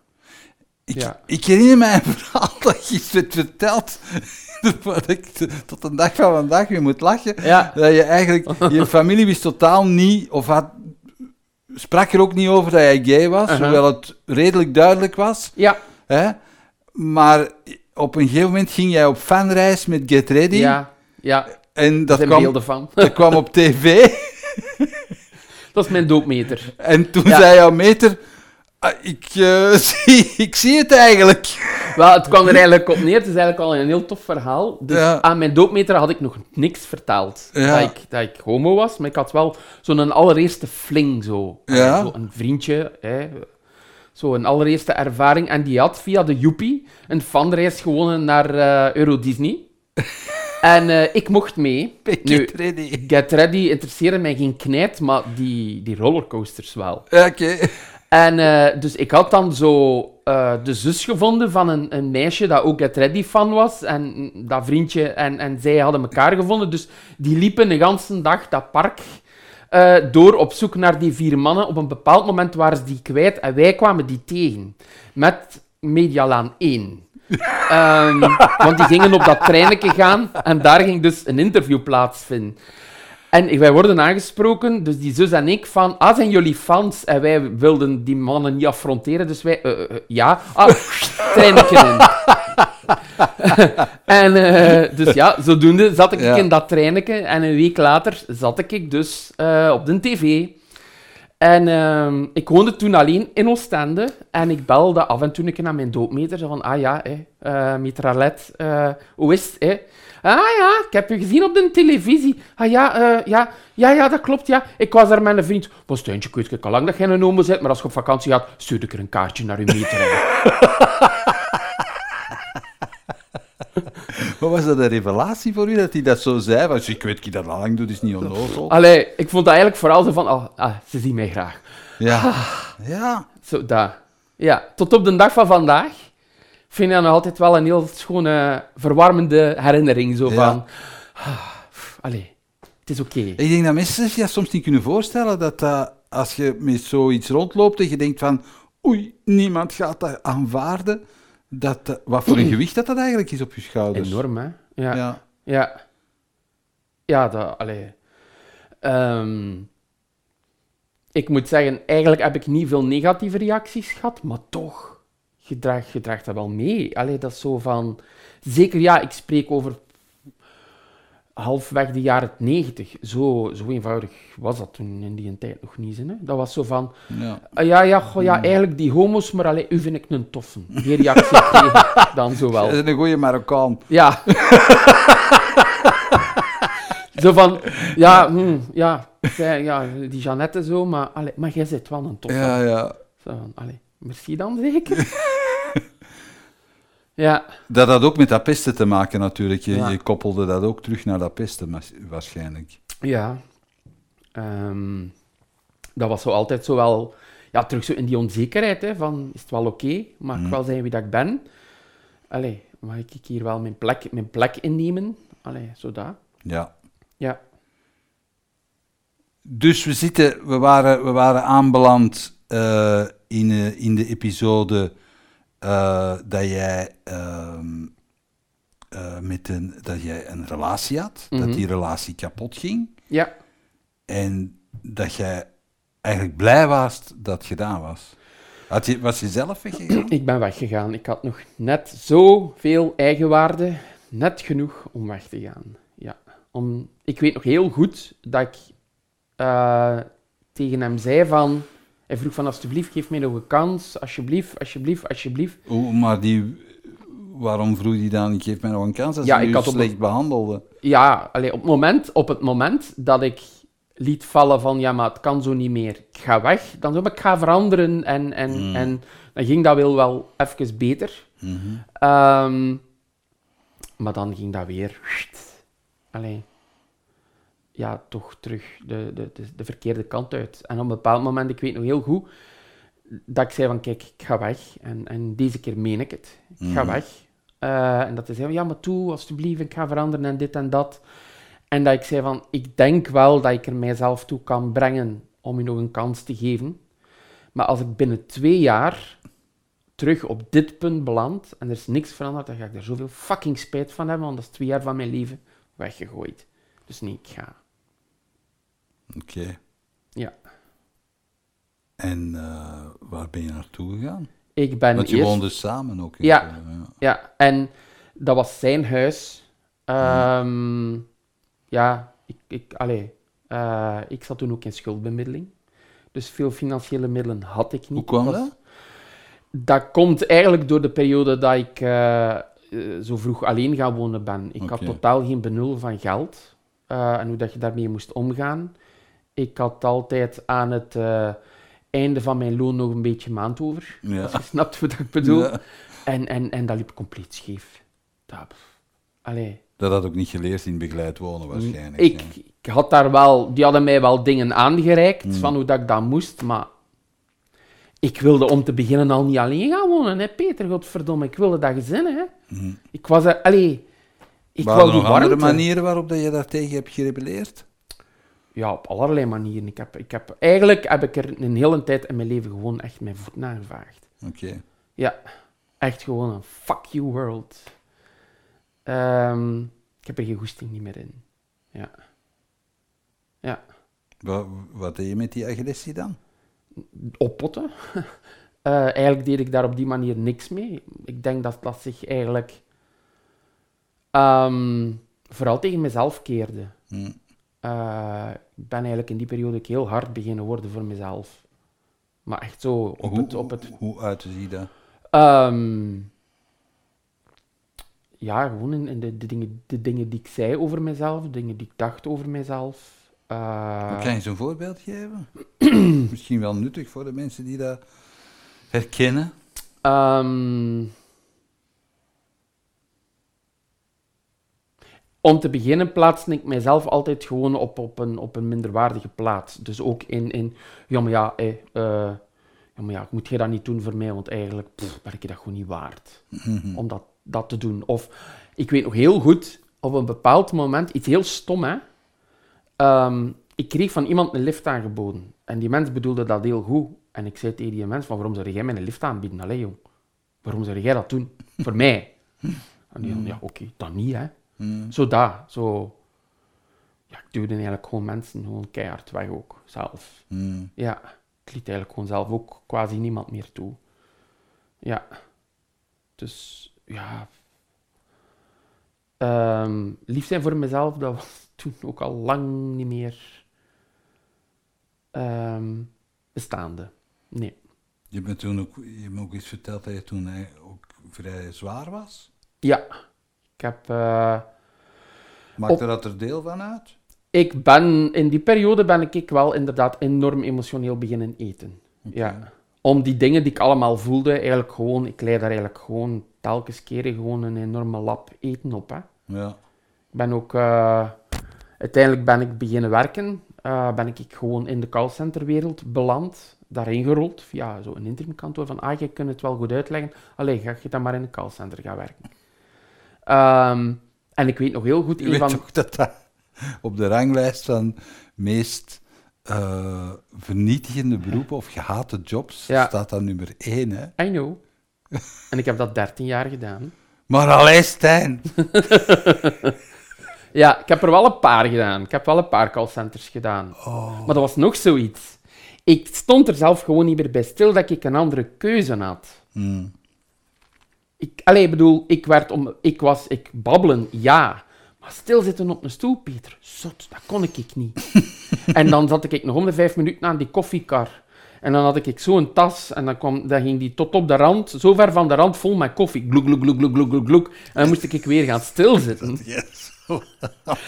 Ik, Ja. ik herinner mij een verhaal dat je iets hebt verteld, wat ik tot de dag van vandaag weer moet lachen. Ja, Dat je eigenlijk, je familie wist totaal niet, of had, sprak er ook niet over dat jij gay was, Uh-huh. hoewel het redelijk duidelijk was. ja, Hè? Maar op een gegeven moment ging jij op fanreis met Get Ready. ja, ja. En dat kwam, beelden van. dat kwam op tv. Dat is mijn doopmeter. En toen Ja. zei jouw meter... Ah, ik, eh, zie, ik zie het eigenlijk. Wel, het kwam er eigenlijk op neer. Het is eigenlijk al een heel tof verhaal. Dus Ja. aan mijn doopmeter had ik nog niks verteld. Ja. Dat, ik, dat ik homo was, maar ik had wel zo'n allereerste fling zo. Ja. Zo een vriendje, hè. Zo een allereerste ervaring. En die had via de Joepie een fanreis gewonnen naar eh, Euro Disney. en eh, ik mocht mee. Nu, Get ready. Get Ready interesseerde mij geen knijt, maar die, die rollercoasters wel. Oké. En eh, dus ik had dan zo de zus gevonden van een, een meisje dat ook Get Ready fan was. En dat vriendje en, en zij hadden elkaar gevonden. Dus die liepen de hele dag dat park eh, door op zoek naar die vier mannen. Op een bepaald moment waren ze die kwijt en wij kwamen die tegen. Met Medialaan 1. Ehm, want die gingen op dat treinetje gaan en daar ging dus een interview plaatsvinden. En wij worden aangesproken, dus die zus en ik, van, ah, zijn jullie fans? En wij wilden die mannen niet affronteren, dus wij, eh, eh, ja, ah, treinetje in. en eh, dus ja, zodoende zat ik Ja. in dat treinetje en een week later zat ik dus eh, op de tv. En ehm, ik woonde toen alleen in Oostende en ik belde af en toe een keer naar mijn doopmeter, zo van, ah ja, eh meter Arlet, eh, hoe is het, hè? Ah ja, ik heb u gezien op de televisie. Ah ja, ja, ja, ja, dat klopt, ja. Ik was daar met een vriend. Maar Steuntje, ik weet al lang dat jij een homo bent, maar als je op vakantie gaat, stuur ik er een kaartje naar uw meter. Wat was dat een revelatie voor u dat hij dat zo zei? Want ik weet dat dat al lang doet, is niet onnozel. Allee, ik vond dat eigenlijk vooral zo van, oh, ah, ze zien mij graag. Ja. Ja. Zo, dat. Ja, tot op de dag van vandaag vind ik dat nog altijd wel een heel schone, verwarmende herinnering. Zo Ja. van, ah, pff, allee, het is oké. Ik denk dat mensen zich dat soms niet kunnen voorstellen, dat dat, als je met zoiets rondloopt en je denkt van, oei, niemand gaat dat aanvaarden, dat, dat- wat voor een gewicht dat dat eigenlijk is op je schouders. Enorm, hè? Ja. Ja. Ja. Ja, dat, allee. Ehm, ik moet zeggen, eigenlijk heb ik niet veel negatieve reacties gehad, maar toch, je draagt, je draagt dat wel mee. Allee, dat is zo van... Zeker, ja, ik spreek over halfweg de jaren 90. Zo, zo eenvoudig was dat toen in die tijd nog niet. Hè? Dat was zo van... Ja. ah, ja, ja, goh, ja, eigenlijk die homo's, maar allee, u vind ik een toffe. Die reactie kreeg dan zo wel. Dat is een goede Marokkaan. Ja. zo van, ja, hm, ja, zij- ja, die Jeannette zo, maar, allee, maar jij zit wel een toffe. Ja, ja. Zo van, allee, merci dan zeker? ja, Dat had ook met dat pesten te maken natuurlijk. Je, Ja. je koppelde dat ook terug naar dat pesten waarschijnlijk. ja. Ehm, dat was zo altijd zo wel, ja, terug zo in die onzekerheid, hè, van, is het wel oké? Mag ik Mhm. wel zijn wie dat ik ben? Allee, mag ik hier wel mijn plek, mijn plek innemen? Allee, zo dat. Ja. Ja. Dus we, zitten, we, waren, we waren aanbeland eh, in, eh, in de episode eh, dat, jij, ehm, eh, met een, dat jij een relatie had, Mhm. dat die relatie kapot ging Ja. en dat jij eigenlijk blij was dat het gedaan was. Had je, was je zelf weggegaan? Ik ben weggegaan. Ik had nog net zoveel eigenwaarde, net genoeg om weg te gaan. Ja. Om, ik weet nog heel goed dat ik eh, tegen hem zei van... Hij vroeg van, alsjeblieft, geef mij nog een kans. Alsjeblieft, alsjeblieft, alsjeblieft. Oeh, maar die, waarom vroeg die dan, geef mij nog een kans als Ja, je ik had slecht behandelde? Ja, allee, op, het moment, op het moment dat ik liet vallen van, ja, maar het kan zo niet meer. Ik ga weg. Dan zou ik, ik ga veranderen. En, en, Mm. en dan ging dat wel, wel even beter. Mhm. Ehm, maar dan ging dat weer. Allee. Ja, toch terug de, de, de, de verkeerde kant uit. En op een bepaald moment, ik weet nog heel goed, dat ik zei van, kijk, ik ga weg. En, en deze keer meen ik het. Ik ga Mhm. weg. Eh, en dat hij zei, ja, maar toe, alsjeblieft, ik ga veranderen en dit en dat. En dat ik zei van, ik denk wel dat ik er mijzelf toe kan brengen om je nog een kans te geven. Maar als ik binnen twee jaar terug op dit punt beland en er is niks veranderd, dan ga ik er zoveel fucking spijt van hebben, want dat is twee jaar van mijn leven weggegooid. Dus nee, ik ga. Oké. Ja. En eh, waar ben je naartoe gegaan? Ik ben Want je eerst... woonde samen ook. Ja. ja. Ja, en dat was zijn huis. Ehm, ja, ik, ik, allee, eh, ik zat toen ook in schuldbemiddeling. Dus veel financiële middelen had ik niet. Hoe kwam was- dat? Dat komt eigenlijk door de periode dat ik eh, zo vroeg alleen gaan wonen ben. Ik had totaal geen benul van geld en hoe dat je daarmee moest omgaan. Ik had altijd aan het eh, einde van mijn loon nog een beetje maand over. Ja. Als je snapt wat ik bedoel. Ja. En, en, en dat liep compleet scheef. Dat, allee. Dat had ook niet geleerd in begeleid wonen waarschijnlijk. Ik, ik had daar wel, die hadden mij wel dingen aangereikt Hmm. van hoe dat ik dat moest, maar ik wilde om te beginnen al niet alleen gaan wonen, hè, Peter, godverdomme. Ik wilde dat gezin, hè. Hmm. Ik was er, allee, ik Waren wou er andere warmte. manieren waarop dat je daartegen hebt gerebelleerd? Ja, op allerlei manieren. Ik heb, ik heb, eigenlijk heb ik er een hele tijd in mijn leven gewoon echt mijn voet aangevaagd. Oké. Ja, echt gewoon een fuck you world. Ehm, ik heb er geen goesting niet meer in. Ja. Ja. Wat, wat deed je met die agressie dan? oppotten. Eh, eigenlijk deed ik daar op die manier niks mee. Ik denk dat dat zich eigenlijk ehm, vooral tegen mezelf keerde. Hm. Eh, ik ben eigenlijk in die periode ook heel hard beginnen worden voor mezelf. Maar echt zo op hoe, het... Op het hoe uitte die dat? Ehm, ja, gewoon in, in de, de, dingen, de dingen die ik zei over mezelf, de dingen die ik dacht over mezelf. Kan je zo'n voorbeeld geven? Misschien wel nuttig voor de mensen die dat herkennen. Ehm, om te beginnen plaatste ik mijzelf altijd gewoon op, op, een, op een minderwaardige plaats. Dus ook in, in ja maar ja, eh, eh, ja, maar ja, moet je dat niet doen voor mij, want eigenlijk pff, ben ik je dat gewoon niet waard. Om dat, dat te doen. Of, ik weet nog heel goed, op een bepaald moment, iets heel stom hè. Ehm, ik kreeg van iemand een lift aangeboden. En die mens bedoelde dat heel goed. En ik zei tegen die mens, van, waarom zou jij mij een lift aanbieden? Allee, jong. Waarom zou jij dat doen? Voor mij. En die dan, ja, oké, dan niet, hè. Zo dat, zo... Ja, ik duwde eigenlijk gewoon mensen gewoon keihard weg ook, zelf. Hm. Ja, ik liet eigenlijk gewoon zelf ook quasi niemand meer toe. Ja. Dus, ja... Ehm, lief zijn voor mezelf, dat was toen ook al lang niet meer ehm, bestaande. Nee. Je hebt me toen ook, je hebt me ook eens verteld dat je toen ook vrij zwaar was. Ja. Ik heb... eh, Maakte dat er deel van uit? Ik ben, in die periode ben ik, ik wel inderdaad enorm emotioneel beginnen eten. Ja. Om die dingen die ik allemaal voelde, eigenlijk gewoon, ik leid daar eigenlijk gewoon telkens keren gewoon een enorme lap eten op. Hè. Ja. Ik ben ook, eh, uiteindelijk ben ik beginnen werken, eh, ben ik gewoon in de callcenterwereld beland, daarin gerold, via zo'n interimkantoor van, ah, je kunt het wel goed uitleggen, allee, ga je dan maar in een callcenter gaan werken. Ehm, en ik weet nog heel goed, Je een weet van... dat dat op de ranglijst van meest eh, vernietigende beroepen of gehate jobs Ja. staat dat nummer één, hè? I know. En ik heb dat 13 jaar gedaan. Maar allee, Stijn! Ja, ik heb er wel een paar gedaan. Ik heb wel een paar callcenters gedaan. Oh. Maar dat was nog zoiets. Ik stond er zelf gewoon niet meer bij stil dat ik een andere keuze had. Hm. Ik, allee, ik bedoel, ik, werd om, ik was, ik babbelen, ja. Maar stilzitten op een stoel, Peter, zot, dat kon ik niet. en dan zat ik nog om de vijf minuten aan die koffiekar. En dan had ik zo'n tas en dan, kwam, dan ging die tot op de rand, zo ver van de rand, vol met koffie. Gloek, gloek, gloek, gloek, gloek, gloek. En dan moest ik weer gaan stilzitten. Yes.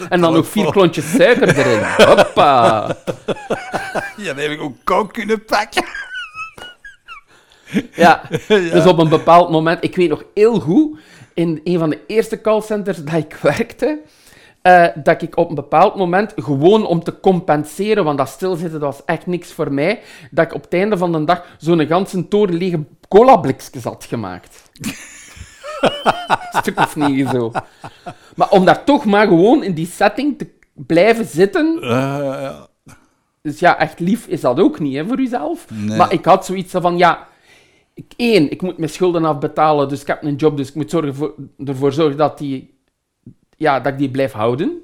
En dan nog vier klontjes suiker erin. Hoppa. Ja, dan heb ik ook kook kunnen pakken. Ja, dus op een bepaald moment, ik weet nog heel goed, in een van de eerste callcenters dat ik werkte, eh, dat ik op een bepaald moment, gewoon om te compenseren, want dat stilzitten dat was echt niks voor mij, dat ik op het einde van de dag zo'n ganse toren lege cola-blikjes had gemaakt. Stuk of negen zo. Maar om daar toch maar gewoon in die setting te blijven zitten, ja. dus ja, echt lief is dat ook niet hè, voor jezelf. Nee. Maar ik had zoiets van, ja, ik, één, ik moet mijn schulden afbetalen, dus ik heb een job, dus ik moet zorgen voor, ervoor zorgen dat, die, ja, dat ik die blijf houden.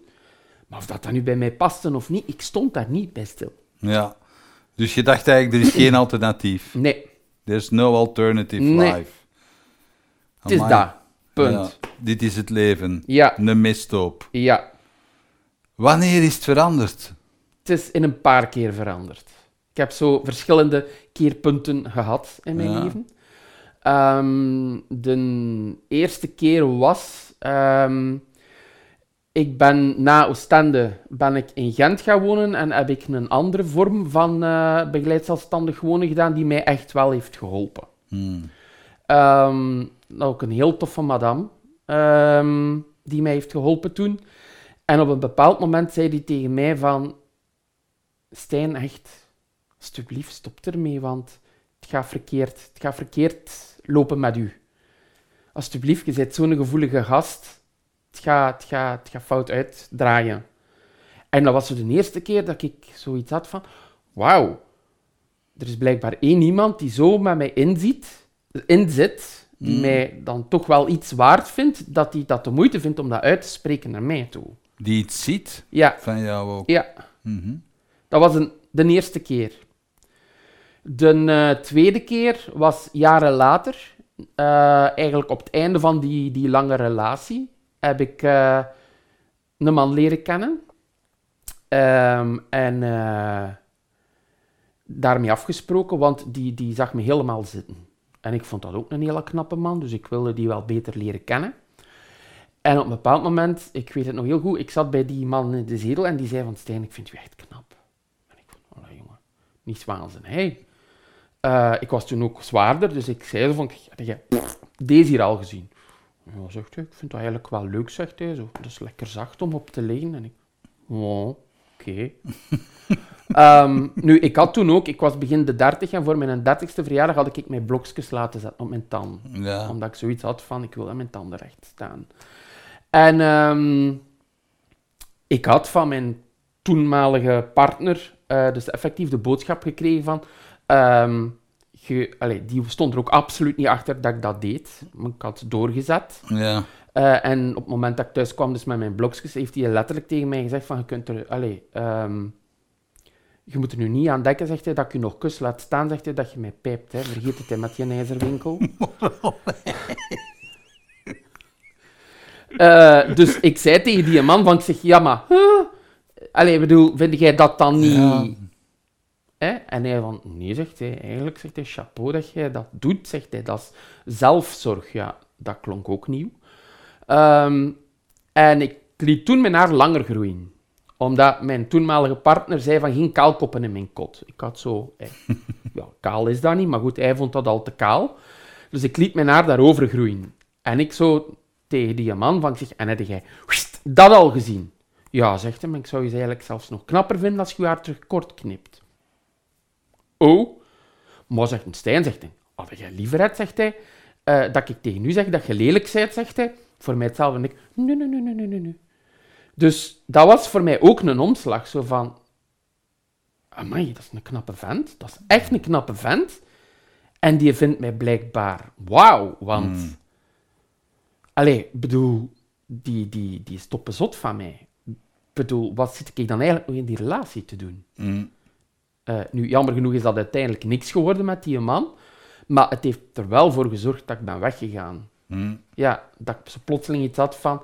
Maar of dat dan nu bij mij paste of niet, ik stond daar niet bij stil. ja. Dus je dacht eigenlijk, er is geen alternatief. Nee, There's no alternative Nee. life. het is dat. Punt. Ja, dit is het leven. Ja, Een misthoop. ja. Wanneer is het veranderd? Het is in een paar keer veranderd. Ik heb zo verschillende keerpunten gehad in mijn Ja. leven. Ehm, de eerste keer was... ehm, ik ben na Oostende ben ik in Gent gaan wonen en heb ik een andere vorm van eh begeleid zelfstandig wonen gedaan die mij echt wel heeft geholpen. Hmm. Ehm, ook een heel toffe madame ehm, die mij heeft geholpen toen. En op een bepaald moment zei hij tegen mij van... Stijn, echt, alsjeblieft, stop ermee, want het gaat verkeerd, het gaat verkeerd lopen met u. Alsjeblieft, je bent zo'n gevoelige gast. Het gaat, het, gaat, het gaat fout uitdraaien. En dat was de eerste keer dat ik zoiets had van... Wauw, er is blijkbaar één iemand die zo met mij inziet, inzit, die Mm. mij dan toch wel iets waard vindt, dat hij dat de moeite vindt om dat uit te spreken naar mij toe. Die iets ziet Ja, van jou ook. ja. Mhm. Dat was een, de eerste keer. De eh, tweede keer was jaren later. Eh, eigenlijk op het einde van die, die lange relatie heb ik eh, een man leren kennen. Ehm, en daarmee afgesproken, want die, die zag me helemaal zitten. En ik vond dat ook een hele knappe man, dus ik wilde die wel beter leren kennen. En op een bepaald moment, ik weet het nog heel goed, ik zat bij die man in de zetel en die zei van Stijn, ik vind u echt knap. En ik vond, oh jongen, niet waanzin. Hey. Eh, ik was toen ook zwaarder, dus ik zei zo van, heb jij deze hier al gezien? Ja, zegt hij, ik vind dat eigenlijk wel leuk, zegt hij. Zo. Dat is lekker zacht om op te liggen. En ik, oh, oké. Ehm, nu, ik had toen ook, ik was begin de 30 en voor mijn 30ste verjaardag had ik mijn blokjes laten zetten op mijn tanden Ja. omdat ik zoiets had van, ik wil aan mijn tanden recht staan. En ehm, ik had van mijn toenmalige partner eh, dus effectief de boodschap gekregen van... ehm, allee, die stond er ook absoluut niet achter dat ik dat deed. Maar ik had doorgezet. Ja. Eh, en op het moment dat ik thuis kwam, dus met mijn blokjes, heeft hij letterlijk tegen mij gezegd van, je kunt er... Allee, ehm, je moet er nu niet aan denken, zegt hij, dat ik je nog kus laat staan, zegt hij, dat je mij pijpt. Hè. Vergeet het hè, met je ijzerwinkel. Eh, dus ik zei tegen die man van, ik zeg, ja maar, huh? Allee, bedoel, vind jij dat dan niet... Ja. Hè? En hij van, nee, zegt hij, eigenlijk zegt hij, chapeau dat jij dat doet, zegt hij, dat is zelfzorg. Ja, dat klonk ook nieuw. Ehm, en ik liet toen mijn haar langer groeien. Omdat mijn toenmalige partner zei van geen kaalkoppen in mijn kot. Ik had zo... ja, kaal is dat niet, maar goed, hij vond dat al te kaal. Dus ik liet mijn haar daarover groeien. En ik zo tegen die man van, ik zeg, en heb jij dat al gezien? Ja, zegt hij, maar ik zou je eigenlijk zelfs nog knapper vinden als je je haar terug kort knipt. Oh, maar zegt een Stijn, zegt hij, had jij liever zegt hij, eh, dat ik tegen u zeg dat je lelijk bent, zegt hij. Voor mij hetzelfde. En ik, nee, nee, nee, nee, nee, nee. Dus dat was voor mij ook een omslag, zo van, amai, dat is een knappe vent, dat is echt een knappe vent. En die vindt mij blijkbaar wauw, want... Hmm. Allee, ik bedoel, die, die, die is toppenzot van mij. Ik bedoel, wat zit ik dan eigenlijk nog in die relatie te doen? Mm. Eh, nu, jammer genoeg is dat uiteindelijk niks geworden met die man. Maar het heeft er wel voor gezorgd dat ik ben weggegaan. Mm. Ja, dat ik zo plotseling iets had van...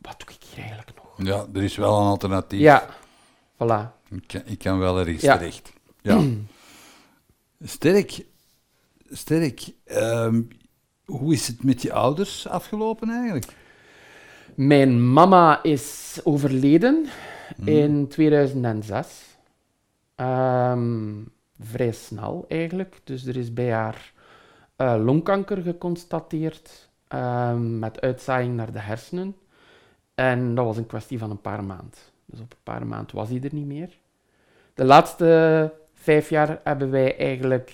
Wat doe ik hier eigenlijk nog? Ja, er is wel een alternatief. Ja, voilà. Ik, kan- ik kan wel ergens Ja. terecht. Ja. Sterk. Sterk. Ehm, hoe is het met je ouders afgelopen eigenlijk? Mijn mama is overleden in 2006. Ehm, vrij snel eigenlijk. Dus er is bij haar eh, longkanker geconstateerd ehm, met uitzaaiing naar de hersenen. En dat was een kwestie van een paar maanden. Dus op een paar maanden was hij er niet meer. De laatste vijf jaar hebben wij eigenlijk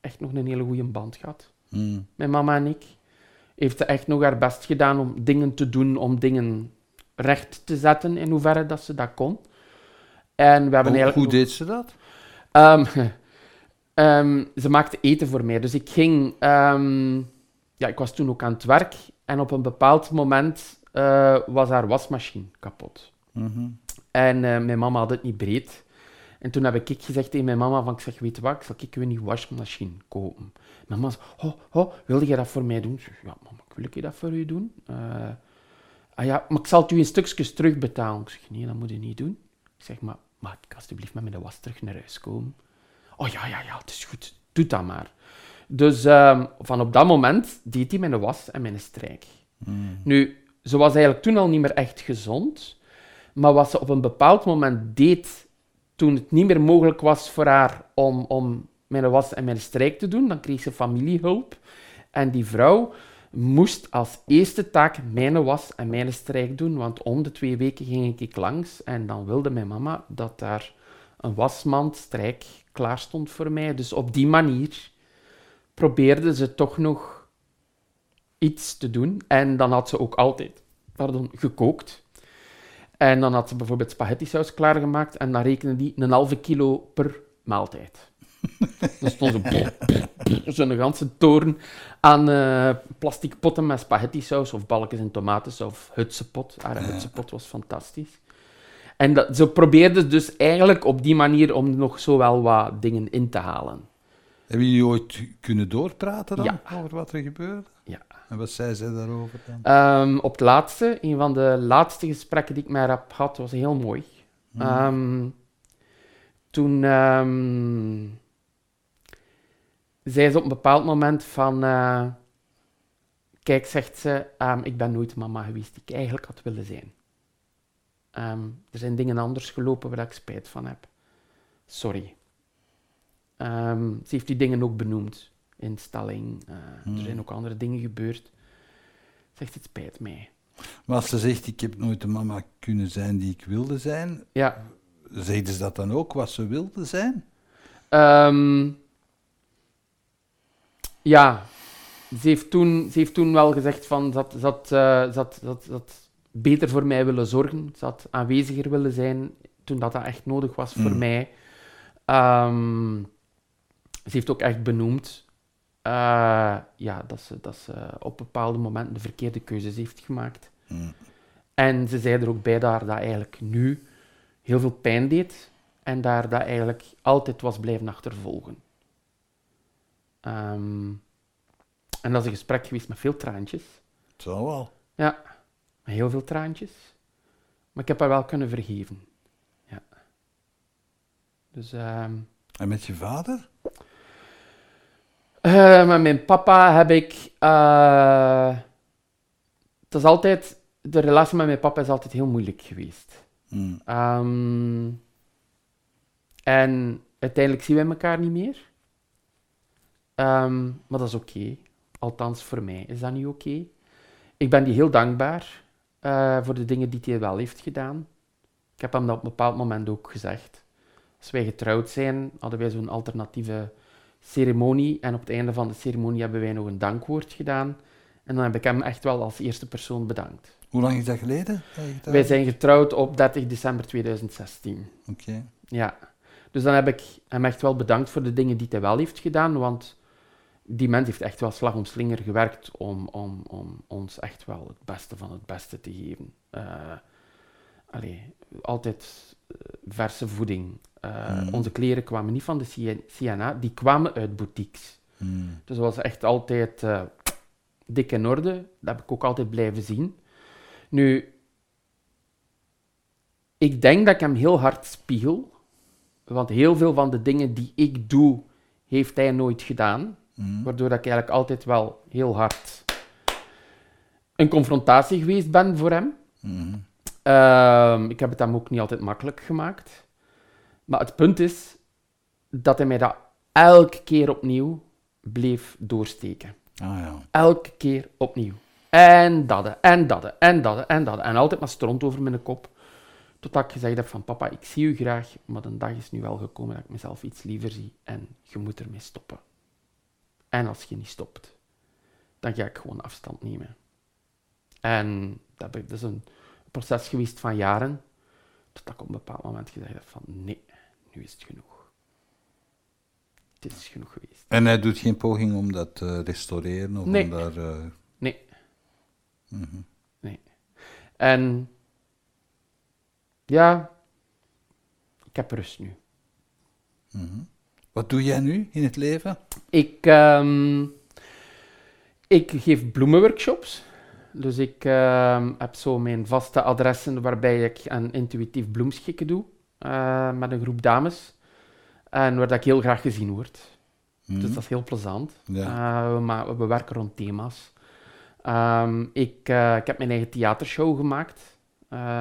echt nog een hele goede band gehad Mm. mijn mama en ik, heeft ze echt nog haar best gedaan om dingen te doen, om dingen recht te zetten in hoeverre dat ze dat kon. En we hebben Hoe, hoe deed ze dat? Ehm, ehm, ze maakte eten voor mij. Dus ik ging... ehm, ja, ik was toen ook aan het werk. En op een bepaald moment eh, was haar wasmachine kapot. Mhm. En eh, mijn mama had het niet breed. En toen heb ik gezegd tegen mijn mama van, ik zeg, weet je wat, ik zal ik een nieuwe wasmachine kopen. Mijn mama zei, oh, oh, wilde jij dat voor mij doen? Ik zeg, ja, mama, wil ik dat voor u doen? Eh, ah ja, maar ik zal het u in stukjes terugbetalen. Ik zeg, nee, dat moet je niet doen. Ik zeg, maar mag ik alsjeblieft met mijn was terug naar huis komen? Oh ja, ja, ja, het is goed. Doe dat maar. Dus ehm, van op dat moment deed hij mijn was en mijn strijk. Mm. Nu, ze was eigenlijk toen al niet meer echt gezond. Maar wat ze op een bepaald moment deed, toen het niet meer mogelijk was voor haar om, om mijn was en mijn strijk te doen, dan kreeg ze familiehulp. En die vrouw moest als eerste taak mijn was en mijn strijk doen, want om de twee weken ging ik langs en dan wilde mijn mama dat daar een wasmand, strijk klaar stond voor mij. Dus op die manier probeerde ze toch nog iets te doen. En dan had ze ook altijd pardon, gekookt. En dan had ze bijvoorbeeld spaghetti saus klaargemaakt en dan rekende die een halve kilo per maaltijd. Dan stond zo'n zo'n ganse toren aan eh, plastic potten met spaghetti saus of balkjes en tomatensaus of hutsepot. Haar hutsepot was fantastisch. En dat, ze probeerde dus eigenlijk op die manier om nog zo wel wat dingen in te halen. Hebben jullie ooit kunnen doorpraten dan Ja. over wat er gebeurde? Ja. En wat zei zij daarover dan? Ehm, op het laatste, een van de laatste gesprekken die ik met haar heb gehad, was heel mooi. Ehm, toen ehm, zei ze op een bepaald moment van... eh, kijk, zegt ze, ehm, ik ben nooit mama geweest die ik eigenlijk had willen zijn. Ehm, er zijn dingen anders gelopen waar ik spijt van heb. Sorry. Ehm, ze heeft die dingen ook benoemd. Instelling. eh, Er zijn ook andere dingen gebeurd. Zegt, het spijt mij. Maar als ze zegt, ik heb nooit de mama kunnen zijn die ik wilde zijn, Ja, zeiden ze dat dan ook, wat ze wilde zijn? Ehm, ja, ze heeft, toen, ze heeft toen wel gezegd van ze, had, ze had beter voor mij willen zorgen. Ze had aanweziger willen zijn toen dat, dat echt nodig was voor Mm. mij. Ehm, ze heeft ook echt benoemd eh, ja, dat, ze, dat ze op bepaalde momenten de verkeerde keuzes heeft gemaakt. Mm. En ze zei er ook bij dat haar dat eigenlijk nu heel veel pijn deed en daar dat eigenlijk altijd was blijven achtervolgen. Ehm, en dat is een gesprek geweest met veel traantjes. Zo wel. Ja, met heel veel traantjes. Maar ik heb haar wel kunnen vergeven. Ja. Dus, ehm, En met je vader? eh, met mijn papa heb ik... eh, het is altijd... De relatie met mijn papa is altijd heel moeilijk geweest. Mm. Ehm, en uiteindelijk zien wij elkaar niet meer. Ehm, maar dat is oké. Althans, voor mij is dat niet oké. Ik ben die heel dankbaar eh, voor de dingen die hij wel heeft gedaan. Ik heb hem dat op een bepaald moment ook gezegd. Als wij getrouwd zijn, hadden wij zo'n alternatieve ceremonie. En op het einde van de ceremonie hebben wij nog een dankwoord gedaan. En dan heb ik hem echt wel als eerste persoon bedankt. Hoe lang is dat geleden? Wij zijn getrouwd op 30 december 2016. Oké. Ja, dus dan heb ik hem echt wel bedankt voor de dingen die hij wel heeft gedaan, want die mens heeft echt wel slag om slinger gewerkt om, om, om ons echt wel het beste van het beste te geven. Eh allee, altijd eh, verse voeding. Eh, Mhm. Onze kleren kwamen niet van de CNA, die kwamen uit boutiques. Mm. Dus dat was echt altijd eh, dik in orde. Dat heb ik ook altijd blijven zien. Nu, ik denk dat ik hem heel hard spiegel. Want heel veel van de dingen die ik doe, heeft hij nooit gedaan. Mm. Waardoor dat ik eigenlijk altijd wel heel hard een confrontatie geweest ben voor hem. Mm. Ehm, ik heb het hem ook niet altijd makkelijk gemaakt. Maar het punt is dat hij mij dat elke keer opnieuw bleef doorsteken. Ah ja. Elke keer opnieuw. En dat, en dat, en dat, en dat. En altijd maar stront over mijn kop. Totdat ik gezegd heb van papa, ik zie u graag, maar de dag is nu wel gekomen dat ik mezelf iets liever zie. En je moet ermee stoppen. En als je niet stopt, dan ga ik gewoon afstand nemen. En dat heb ik- dat is een proces geweest van jaren. Totdat ik op een bepaald moment gezegd heb van nee, nu is het genoeg. Dit is genoeg geweest. En hij doet geen poging om dat te restaureren of Nee. om daar... eh, Nee. mhm. Nee. En ja, ik heb rust nu. Mhm. Wat doe jij nu in het leven? Ik, ehm, ik geef bloemenworkshops. Dus ik ehm, heb zo mijn vaste adressen waarbij ik een intuïtief bloemschikken doe eh, met een groep dames. En waar dat ik heel graag gezien word. Dus dat is heel plezant. Ja. Eh, maar we werken rond thema's. Ehm, ik, eh, ik heb mijn eigen theatershow gemaakt.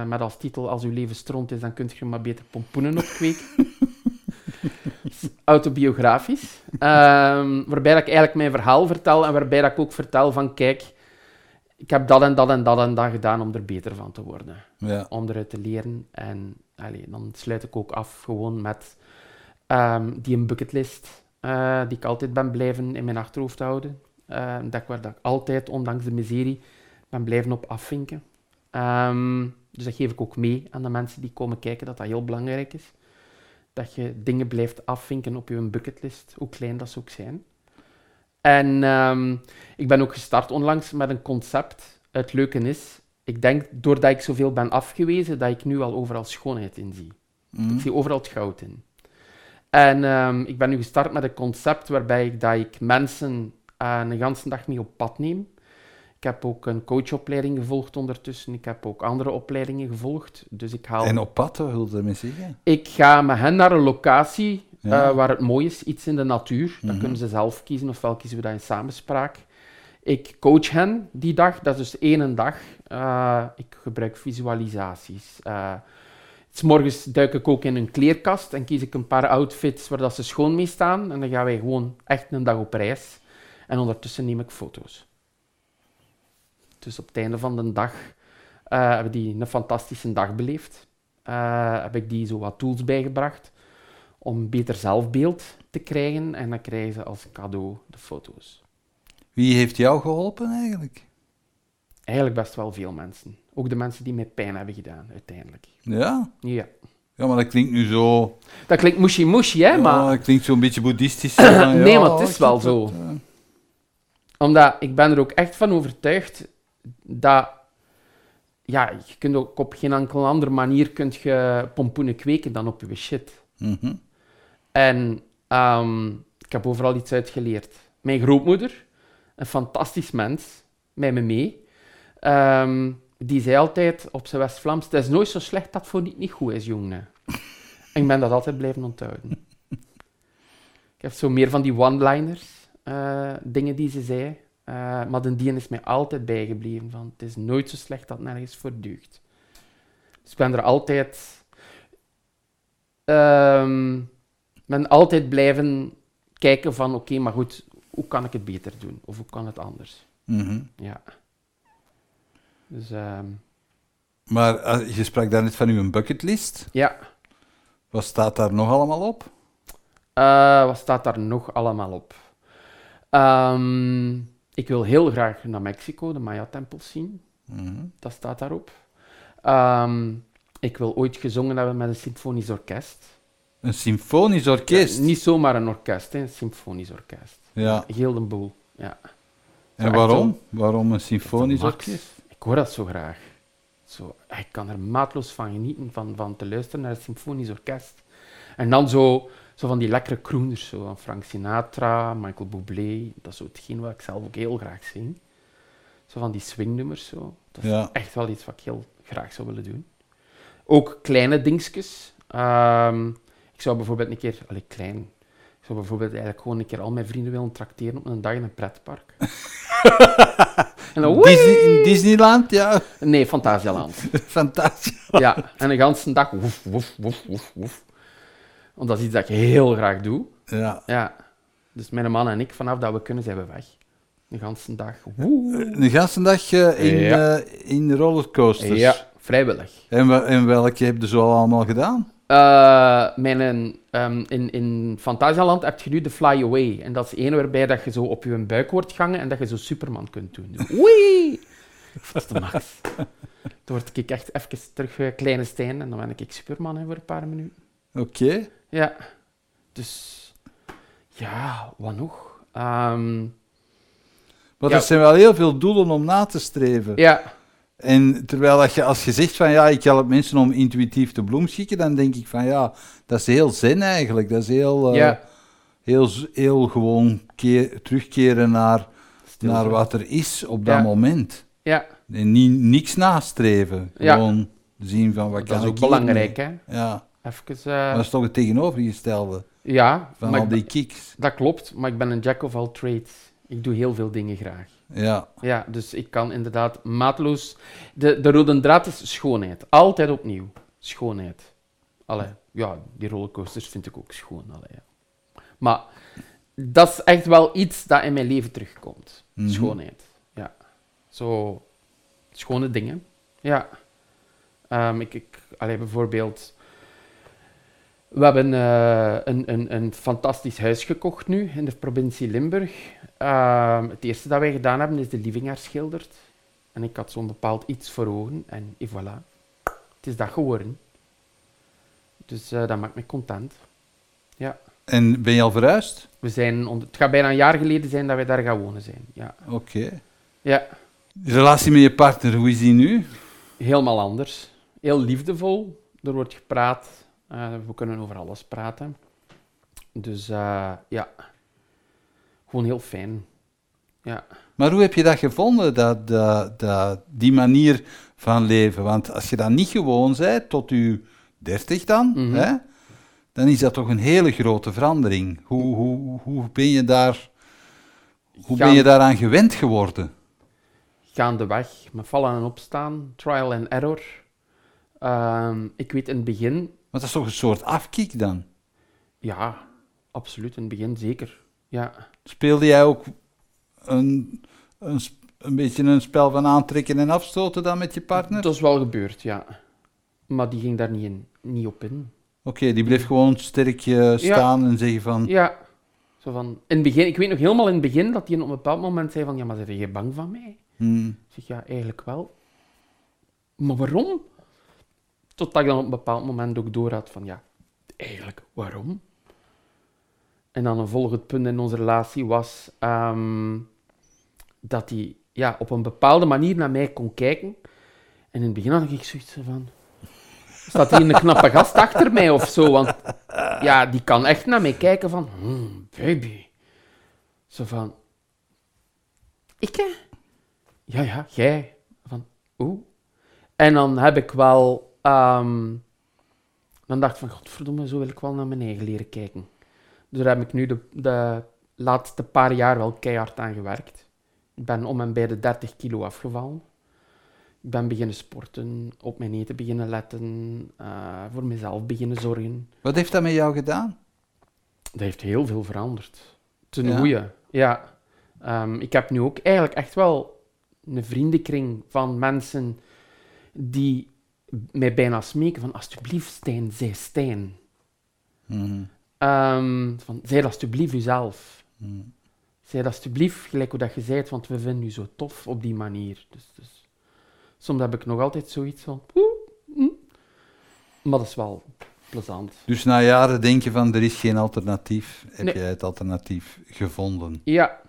met als titel Als uw leven stront is, dan kunt je maar beter pompoenen opkweken. Autobiografisch. Ehm, waarbij dat ik eigenlijk mijn verhaal vertel en waarbij dat ik ook vertel van kijk, ik heb dat en dat en dat en dat gedaan om er beter van te worden ja. om eruit te leren. En allee, dan sluit ik ook af gewoon met ehm, die een bucketlist eh, die ik altijd ben blijven in mijn achterhoofd houden. Eh, dat, ik, waar dat ik altijd, ondanks de miserie, ben blijven op afvinken. Dus dat geef ik ook mee aan de mensen die komen kijken, dat dat heel belangrijk is. Dat je dingen blijft afvinken op je bucketlist, hoe klein dat ze ook zijn. En ehm, ik ben ook gestart onlangs met een concept. Het leuke is, ik denk doordat ik zoveel ben afgewezen, dat ik nu al overal schoonheid in zie. Mhm. Ik zie overal het goud in. En ehm, ik ben nu gestart met een concept waarbij ik, dat ik mensen eh, een ganse dag mee op pad neem. Ik heb ook een coachopleiding gevolgd ondertussen. Ik heb ook andere opleidingen gevolgd. Dus ik haal... En op pad, wat wil je daarmee zeggen? Ik ga met hen naar een locatie Ja. eh, waar het mooi is, iets in de natuur. Dan Mhm. kunnen ze zelf kiezen, ofwel kiezen we dat in samenspraak. Ik coach hen die dag, dat is dus één dag. Eh, ik gebruik visualisaties. Eh, 's morgens duik ik ook in een kleerkast en kies ik een paar outfits waar dat ze schoon mee staan. En dan gaan wij gewoon echt een dag op reis. En ondertussen neem ik foto's. Dus op het einde van de dag eh, hebben die een fantastische dag beleefd. Eh, heb ik die zo wat tools bijgebracht om beter zelfbeeld te krijgen. En dan krijgen ze als cadeau de foto's. Wie heeft jou geholpen eigenlijk? Eigenlijk best wel veel mensen. Ook de mensen die mij pijn hebben gedaan, uiteindelijk. Ja? Ja. Ja, maar dat klinkt nu zo... Dat klinkt mushy-mushy, hè, Ja, maar... dat klinkt zo'n beetje boeddhistisch. Nee, ja, maar het is wel zo. het, eh. Omdat ik ben er ook echt van overtuigd dat... Ja, je kunt ook op geen enkele andere manier kunt je pompoenen kweken dan op je shit. Mhm. En ehm, ik heb overal iets uit geleerd. Mijn grootmoeder, een fantastisch mens, met me mee, ehm, die zei altijd op zijn West-Vlaams, het is nooit zo slecht dat voor niet, niet goed is, jongen. En ik ben dat altijd blijven onthouden. Ik heb zo meer van die one-liners, eh, dingen die ze zei. Eh, maar de dien is mij altijd bijgebleven van, het is nooit zo slecht dat nergens voor deugt. Dus ik ben er altijd... ehm, ben altijd blijven kijken van, oké, maar goed, hoe kan ik het beter doen? Of hoe kan het anders? Mhm. Ja. Dus, ehm, Maar eh, je sprak daarnet van uw bucketlist. ja. Wat staat daar nog allemaal op? Eh, wat staat daar nog allemaal op? Ehm, ik wil heel graag naar Mexico, de Maya-tempels zien. Mhm. Dat staat daarop. Ehm, ik wil ooit gezongen hebben met een symfonisch orkest. Een symfonisch orkest. Ja, niet zomaar een orkest, hè, een symfonisch orkest. Ja. Heel de boel, ja. En waarom? Waarom een symfonisch orkest? Ik hoor dat zo graag. Zo, ik kan er maatloos van genieten, van, van te luisteren naar het symfonisch orkest. En dan zo, zo van die lekkere crooners, zo van Frank Sinatra, Michael Bublé. Dat is zo hetgeen wat ik zelf ook heel graag zing. Zo van die swingnummers, zo. Dat is Ja. echt wel iets wat ik heel graag zou willen doen. Ook kleine dingetjes. Ehm, ik zou bijvoorbeeld een keer... Allee, klein. Ik zou bijvoorbeeld eigenlijk gewoon een keer al mijn vrienden willen trakteren op een dag in een pretpark. en dan... Disney, in Disneyland, ja. Nee, Fantasialand. Fantastisch. ja, en de ganse dag woef, woef, woef, woef, woef. Want dat is iets dat ik heel graag doe. Ja. Ja. Dus mijn man en ik, vanaf dat we kunnen, zijn we weg. De ganse dag. Woe. Een ganse dag eh, in, Ja. eh, in rollercoasters. Ja, vrijwillig. En, we- en welke heb je zo allemaal gedaan? Eh, mijn, ehm, in, in Fantasialand heb je nu de Fly Away. En dat is één waarbij dat je zo op je buik wordt gangen en dat je zo Superman kunt doen. Wee! Dat is de max. Dan word ik echt even terug eh, kleine Stijn en dan ben ik Superman hè, voor een paar minuten. Oké. Ja, dus ja, wat nog? Ehm, Maar Ja. er zijn wel heel veel doelen om na te streven. ja, En terwijl dat je, als je zegt van ja, ik help mensen om intuïtief te bloemschikken, dan denk ik van ja, dat is heel zen eigenlijk. Dat is heel, eh, ja. heel, heel gewoon keer, terugkeren naar, Stil naar wat er is op dat Ja. moment. Ja, En niet, niks nastreven. Ja. Gewoon zien van wat dat kan is ik ook hiermee. belangrijk, hè. Ja, Even, maar eh, dat is toch het tegenovergestelde. Ja, van al die kicks. dat klopt, maar ik ben een jack of all trades. Ik doe heel veel dingen graag. Ja, Ja, dus ik kan inderdaad maatloos... De, de rode draad is schoonheid. Altijd opnieuw. Schoonheid. Allee, ja, die rollercoasters vind ik ook schoon. Allee, ja. Maar dat is echt wel iets dat in mijn leven terugkomt. Mhm. Schoonheid. Ja. Zo... Schone dingen. Ja. Ehm, ik, ik, allee, bijvoorbeeld... We hebben eh, een, een, een fantastisch huis gekocht nu in de provincie Limburg. Ehm, het eerste dat wij gedaan hebben is de living herschilderd. En ik had zo'n bepaald iets voor ogen en et voilà. Het is dat geworden. Dus eh, dat maakt me content. Ja. en ben je al verhuisd? We zijn onder- het gaat bijna een jaar geleden zijn dat wij daar gaan wonen zijn. Ja. Oké. ja, De relatie met je partner, hoe is die nu? helemaal anders. Heel liefdevol. Er wordt gepraat. Eh, we kunnen over alles praten. Dus eh, ja, gewoon heel fijn. Ja. Maar hoe heb je dat gevonden, dat, dat, dat, die manier van leven? Want als je dat niet gewoon bent, tot je dertig dan, Mhm. hè, dan is dat toch een hele grote verandering. Hoe, hoe, hoe, ben, je daar, hoe ben je daaraan gewend geworden? gaandeweg, met vallen en opstaan, trial and error. Ehm, ik weet in het begin, Want dat is toch een soort afkick dan? ja, absoluut, in het begin zeker. Ja, Speelde jij ook een, een, beetje een spel van aantrekken en afstoten dan met je partner? dat is wel gebeurd, ja. Maar die ging daar niet, in, niet op in. Oké, die bleef gewoon sterk eh, staan en zeggen van... Ja, zo van, in het begin, ik weet nog helemaal in het begin dat hij op een bepaald moment zei van, ja, maar ben je bang van mij? hmm, Ik zeg, ja, eigenlijk wel. Maar waarom? Totdat ik dan op een bepaald moment ook door had van, ja, eigenlijk, waarom? En dan een volgend punt in onze relatie was ehm, dat hij ja, op een bepaalde manier naar mij kon kijken. En in het begin had ik zoiets van... Staat hier een knappe gast achter mij of zo? Want ja, die kan echt naar mij kijken van... Hmm, baby. Zo van... Ik, hè? Ja, ja, jij. Van, oeh. En dan heb ik wel... ehm, dan dacht ik van, godverdomme, zo wil ik wel naar mijn eigen leren kijken. Dus daar heb ik nu de, de laatste paar jaar wel keihard aan gewerkt. Ik ben om en bij de 30 kilo afgevallen. Ik ben beginnen sporten, op mijn eten beginnen letten, eh, voor mezelf beginnen zorgen. Wat heeft dat met jou gedaan? Dat heeft heel veel veranderd. Ten Ja? goeie, ja. Ehm, ik heb nu ook eigenlijk echt wel een vriendenkring van mensen die mij bijna smeken van alsjeblieft Stijn, zij Stijn. Mhm, Ehm, van, zij alsjeblieft uzelf. mhm. Zij alsjeblieft gelijk hoe dat je zei, want we vinden u zo tof op die manier. Dus, dus soms heb ik nog altijd zoiets van... mm. Maar dat is wel plezant. Dus na jaren denk je van, er is geen alternatief. Heb Nee. jij het alternatief gevonden? Ja,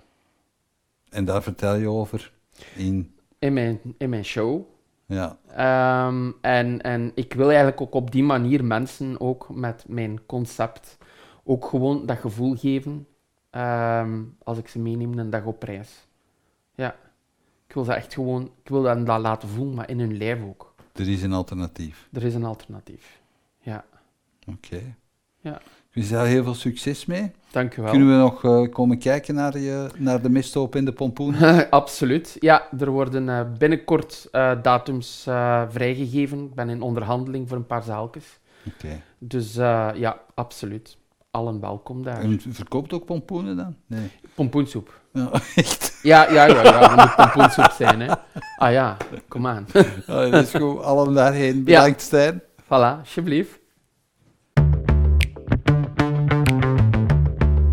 En daar vertel je over in... in mijn, in mijn show. Ja, Ehm, en, en ik wil eigenlijk ook op die manier mensen ook met mijn concept ook gewoon dat gevoel geven ehm, als ik ze meeneem een dag op reis. Ja. Ik wil dat echt gewoon, ik wil dat, dat laten voelen, maar in hun lijf ook. er is een alternatief. Er is een alternatief. Ja, Oké. Ja. Ik wens je daar heel veel succes mee. dank u wel. Kunnen we nog eh, komen kijken naar, je, naar de misthoop in de pompoen? Absoluut. Ja, er worden eh, binnenkort eh, datums vrijgegeven. Ik ben in onderhandeling voor een paar zaaltjes. Oké. Dus ja, absoluut. Allen welkom daar. En verkoopt ook pompoenen dan? Nee. Pompoensoep. Ja, echt? Ja, ja, ja, ja. Moet pompoensoep zijn, hè. Ah ja, kom aan. Oh, dat is goed. Allen daarheen. Bedankt, Stijn. Voilà, alsjeblieft.